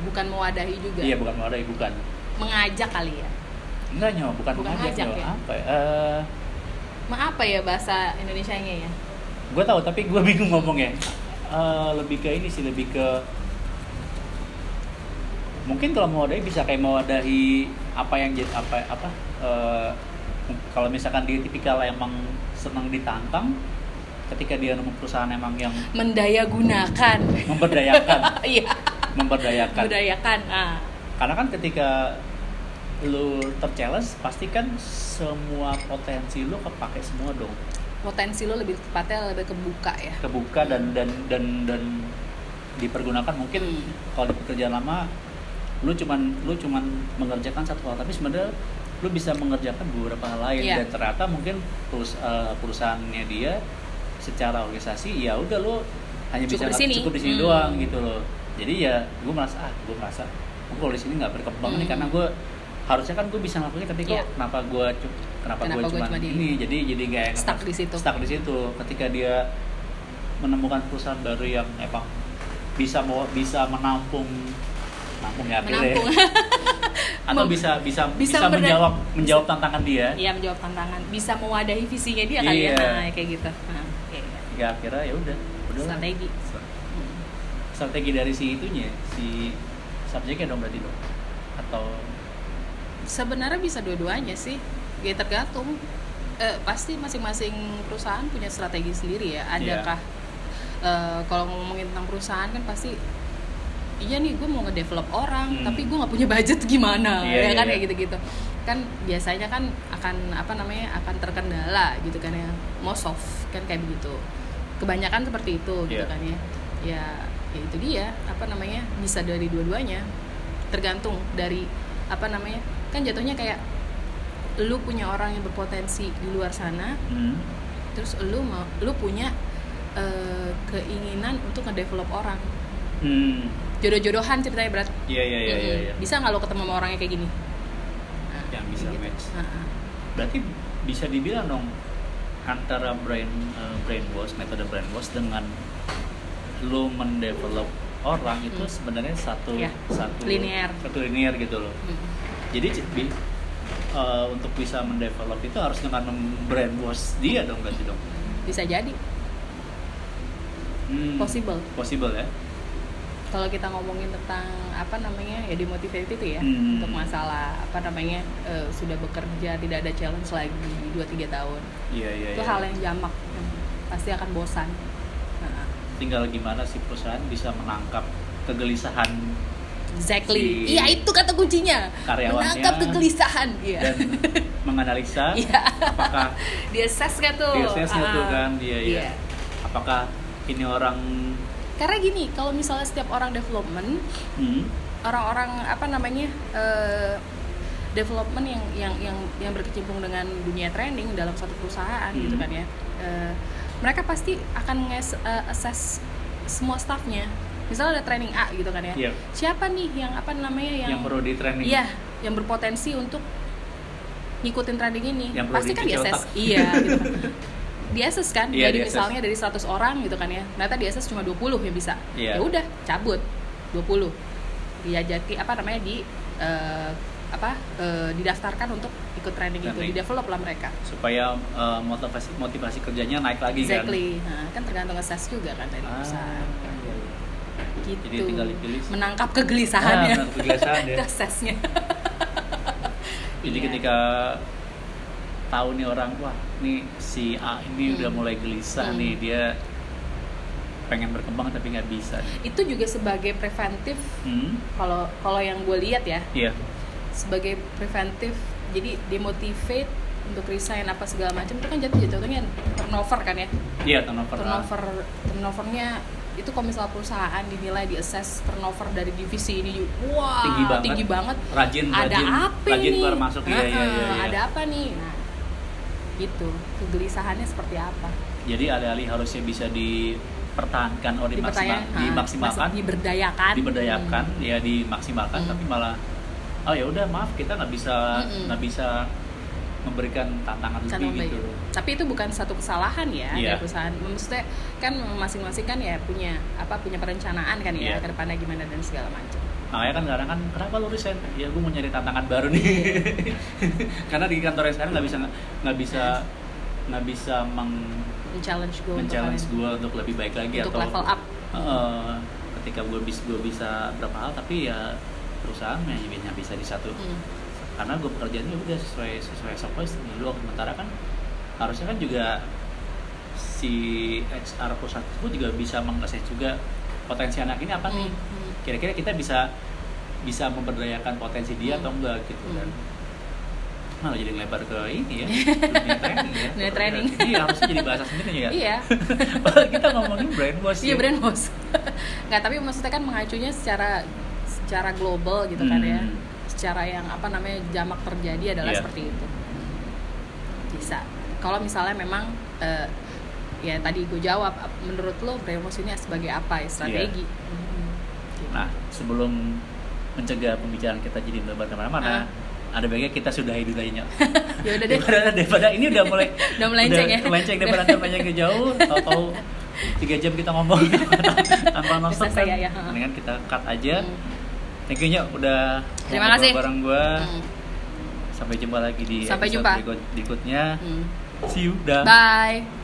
S2: Bukan mewadahi juga.
S1: Iya, bukan mewadai, bukan.
S2: Mengajak kali ya.
S1: Enggak nyawa, bukan,
S2: Bukan
S1: mengajak,
S2: ngajak
S1: nyawa.
S2: ya?
S1: Apa ya? Eh,
S2: Ma apa ya bahasa Indonesianya ya?
S1: gue tahu tapi gue bingung ngomongnya Eh, lebih ke ini sih lebih ke mungkin kalau mewadahi bisa kayak mewadahi apa yang jadi apa apa eh, kalau misalkan dia tipikal emang senang ditantang ketika dia nemu perusahaan emang yang
S2: Mendaya gunakan.
S1: memberdayakan
S2: Iya,
S1: memberdayakan
S2: budayakan. Ah.
S1: karena kan ketika lu terchallenge pasti kan semua potensi lu kepake semua dong
S2: Potensi lo lebih tepatnya lebih kebuka ya.
S1: kebuka dan dan dan dan dipergunakan mungkin
S2: Hmm.
S1: kalau di pekerjaan lama lu cuman lu cuman mengerjakan satu hal tapi sebenarnya lu bisa mengerjakan beberapa hal lain
S2: Iya.
S1: dan ternyata mungkin perus- eh, perusahaannya dia secara organisasi ya udah lu hanya
S2: Cukup
S1: bisa
S2: di sini.
S1: cukup di sini
S2: Hmm.
S1: doang gitu loh jadi ya gue merasa ah gue merasa gue kalau di sini nggak berkembang nih
S2: Hmm.
S1: karena gue harusnya kan gue bisa ngelakuin tapi kok
S2: Iya.
S1: kenapa gue kenapa,
S2: Kenapa
S1: gue
S2: gua
S1: cuma ini jadi jadi kayak
S2: Stuck di situ.
S1: stuck di situ ketika dia menemukan perusahaan baru yang emang bisa mau bisa menampung menampung ya ya.
S2: Menampung.
S1: atau bisa bisa
S2: bisa
S1: bisa, menjawab menjawab tantangan dia
S2: Iya menjawab tantangan. Bisa mewadahi visinya dia kali ya.
S1: Iya.
S2: Nah, kayak gitu. Nah, iya.
S1: ya akhirnya ya udah.
S2: Strategi. Hmm.
S1: strategi dari si itunya si subjeknya dong berarti dong atau
S2: Sebenarnya bisa dua-duanya sih. Ya tergantung. Eh, pasti masing-masing perusahaan punya strategi sendiri ya.
S1: Iya.
S2: Adakah eh, kalau ngomongin tentang perusahaan kan pasti iya nih gue mau ngedevelop orang
S1: Hmm.
S2: tapi gue nggak punya budget gimana ya
S1: Iya, iya,
S2: kan
S1: iya.
S2: kayak gitu-gitu kan biasanya kan akan apa namanya akan terkendala gitu kan ya most of kan kayak begitu kebanyakan seperti itu gitu
S1: Iya.
S2: kan ya ya ya itu dia apa namanya bisa dari dua-duanya tergantung dari apa namanya kan jatuhnya kayak lu punya orang yang berpotensi di luar sana
S1: hmm,
S2: terus lu mau lu punya eh, keinginan untuk ngedevelop orang.
S1: Hmm,
S2: jodoh-jodohan ceritanya berat
S1: iya iya iya
S2: Mm-mm.
S1: iya.
S2: bisa nggak lo ketemu sama orangnya kayak gini? Nah,
S1: Yang bisa
S2: kayak
S1: match.
S2: Nah,
S1: berarti bisa dibilang dong antara brain eh, brain wash metode brain wash dengan lu mendevelop orang itu
S2: Hmm.
S1: sebenarnya satu
S2: Iya.
S1: satu
S2: Linear.
S1: satu linear gitu loh
S2: mm.
S1: jadi eh, untuk bisa mendevelop itu harus dengan brainwash dia dong berarti dong
S2: bisa jadi
S1: Hmm,
S2: possible
S1: possible ya
S2: kalau kita ngomongin tentang apa namanya ya demotivate itu ya
S1: Hmm.
S2: untuk masalah apa namanya eh, sudah bekerja tidak ada challenge lagi 2-3 tahun
S1: iya iya
S2: itu
S1: iya.
S2: hal yang jamak yang pasti akan bosan
S1: tinggal gimana si perusahaan bisa menangkap kegelisahan
S2: exactly
S1: Si
S2: iya itu kata kuncinya
S1: karyawannya
S2: menangkap kegelisahan iya
S1: dan menganalisa
S2: Iya.
S1: apakah
S2: dia ses gak tuh
S1: dia
S2: Ah,
S1: kan dia
S2: iya.
S1: ya apakah ini orang
S2: karena gini kalau misalnya setiap orang development
S1: Hmm.
S2: orang-orang apa namanya eh, development yang yang yang yang berkecimpung dengan dunia training dalam satu perusahaan gitu
S1: Hmm.
S2: kan ya eh, mereka pasti akan nges eh, assess semua staffnya misalnya ada training A gitu kan ya
S1: Iya.
S2: siapa nih yang apa namanya yang,
S1: Yang, perlu di training.
S2: iya yang berpotensi untuk ngikutin training ini
S1: Yang perlu
S2: pasti kan di assess
S1: otak.
S2: iya gitu kan di assess kan
S1: Iya,
S2: jadi
S1: di-assess.
S2: misalnya dari 100 orang gitu kan ya ternyata di assess cuma 20 yang bisa
S1: Iya.
S2: ya udah cabut 20 diajaki apa namanya di eh, apa eh, didaftarkan untuk ikut training, itu
S1: Training.
S2: di develop lah mereka
S1: Supaya eh, motivasi motivasi kerjanya naik lagi kan.
S2: exactly nah, kan tergantung assess juga kan dari
S1: Ah,
S2: perusahaan
S1: iya, iya.
S2: gitu
S1: Jadi tinggal dipilih.
S2: menangkap kegelisahannya
S1: Ah, menangkap kegelisahan ya.
S2: Itu assessnya
S1: Jadi
S2: Iya.
S1: ketika tahu nih orang wah nih si A ini
S2: Hmm.
S1: udah mulai gelisah
S2: Hmm.
S1: nih dia pengen berkembang tapi nggak bisa.
S2: itu juga sebagai preventif
S1: Hmm.
S2: kalau kalau yang gue lihat ya
S1: Iya.
S2: Sebagai preventif jadi demotivate untuk resign apa segala macam itu kan jatuh jatuhnya turnover kan ya
S1: Iya turnover.
S2: turnover turnovernya itu kalau misalnya perusahaan dinilai di assess turnover dari divisi ini wah
S1: Tinggi banget.
S2: tinggi banget
S1: Rajin,
S2: ada
S1: rajin,
S2: apa
S1: rajin
S2: nih
S1: keluar masuk iya, iya,
S2: Heeh,
S1: iya, iya.
S2: ada apa nih nah gitu kegelisahannya seperti apa
S1: Jadi alih-alih harusnya bisa dipertahankan atau dimaksimal,
S2: Dipertanya- ah,
S1: dimaksimalkan,
S2: masuk- diberdayakan
S1: diberdayakan,
S2: Hmm.
S1: ya dimaksimalkan,
S2: Hmm.
S1: tapi malah oh ya udah maaf kita nggak bisa nggak bisa memberikan tantangan lebih gitu.
S2: Tapi itu bukan satu kesalahan ya
S1: Iya.
S2: dari perusahaan. Maksudnya kan masing-masing kan ya punya apa punya perencanaan kan ya
S1: Iya.
S2: ke depannya gimana dan segala macam.
S1: Makanya kan kadang kan kenapa lu resign? Ya gue mau nyari tantangan baru nih. Karena di kantor yang sekarang nggak bisa nggak bisa nggak bisa meng
S2: Men-challenge gue untuk
S1: men-challenge
S2: kalian.
S1: gue untuk lebih baik lagi
S2: Untuk
S1: atau
S2: level up.
S1: Heeh, ketika gue bisa gue bisa berapa hal tapi ya perusahaan hanya bisa di satu
S2: Hmm.
S1: karena gue pekerjaannya udah sesuai sesuai SOP dulu sementara kan harusnya kan juga si HR perusahaan tersebut juga bisa mengassess juga potensi anak ini apa nih
S2: Hmm, hmm.
S1: kira-kira kita bisa bisa memberdayakan potensi dia
S2: Hmm.
S1: atau enggak gitu kan
S2: Hmm.
S1: malah jadi ngelebar ke ini ya dunia training ya
S2: Dunia training.
S1: ini harusnya jadi bahasa sendiri ya
S2: Iya.
S1: padahal kita ngomongin brainwash
S2: Iya
S1: ya.
S2: brand host. Nggak tapi maksudnya kan mengacunya secara secara global gitu kan ya.
S1: Hmm.
S2: Secara yang apa namanya jamak terjadi adalah
S1: Iya.
S2: seperti itu. Bisa. Kalau misalnya memang eh, ya tadi gue jawab menurut lo host ini sebagai apa ya strategi? Hmm. Gitu.
S1: Nah, sebelum mencegah pembicaraan kita jadi melebar ke mana-mana,
S2: Ah.
S1: ada baiknya kita sudahi. Nyok.
S2: ya udah deh.
S1: daripada, daripada ini udah mulai
S2: Udah melenceng ya?
S1: melenceng daripada melenceng ke jauh, tahu-tahu tiga jam kita ngomong tanpa nonstop kan.
S2: ya, ya.
S1: Mendingan kita cut aja.
S2: Hmm.
S1: Thank you Nyok, udah
S2: Terima kasih.
S1: bareng gua.
S2: Hmm.
S1: Sampai jumpa lagi di
S2: Sampai
S1: episode
S2: jumpa.
S1: berikut- berikutnya.
S2: Hmm.
S1: See you, dah.
S2: Bye.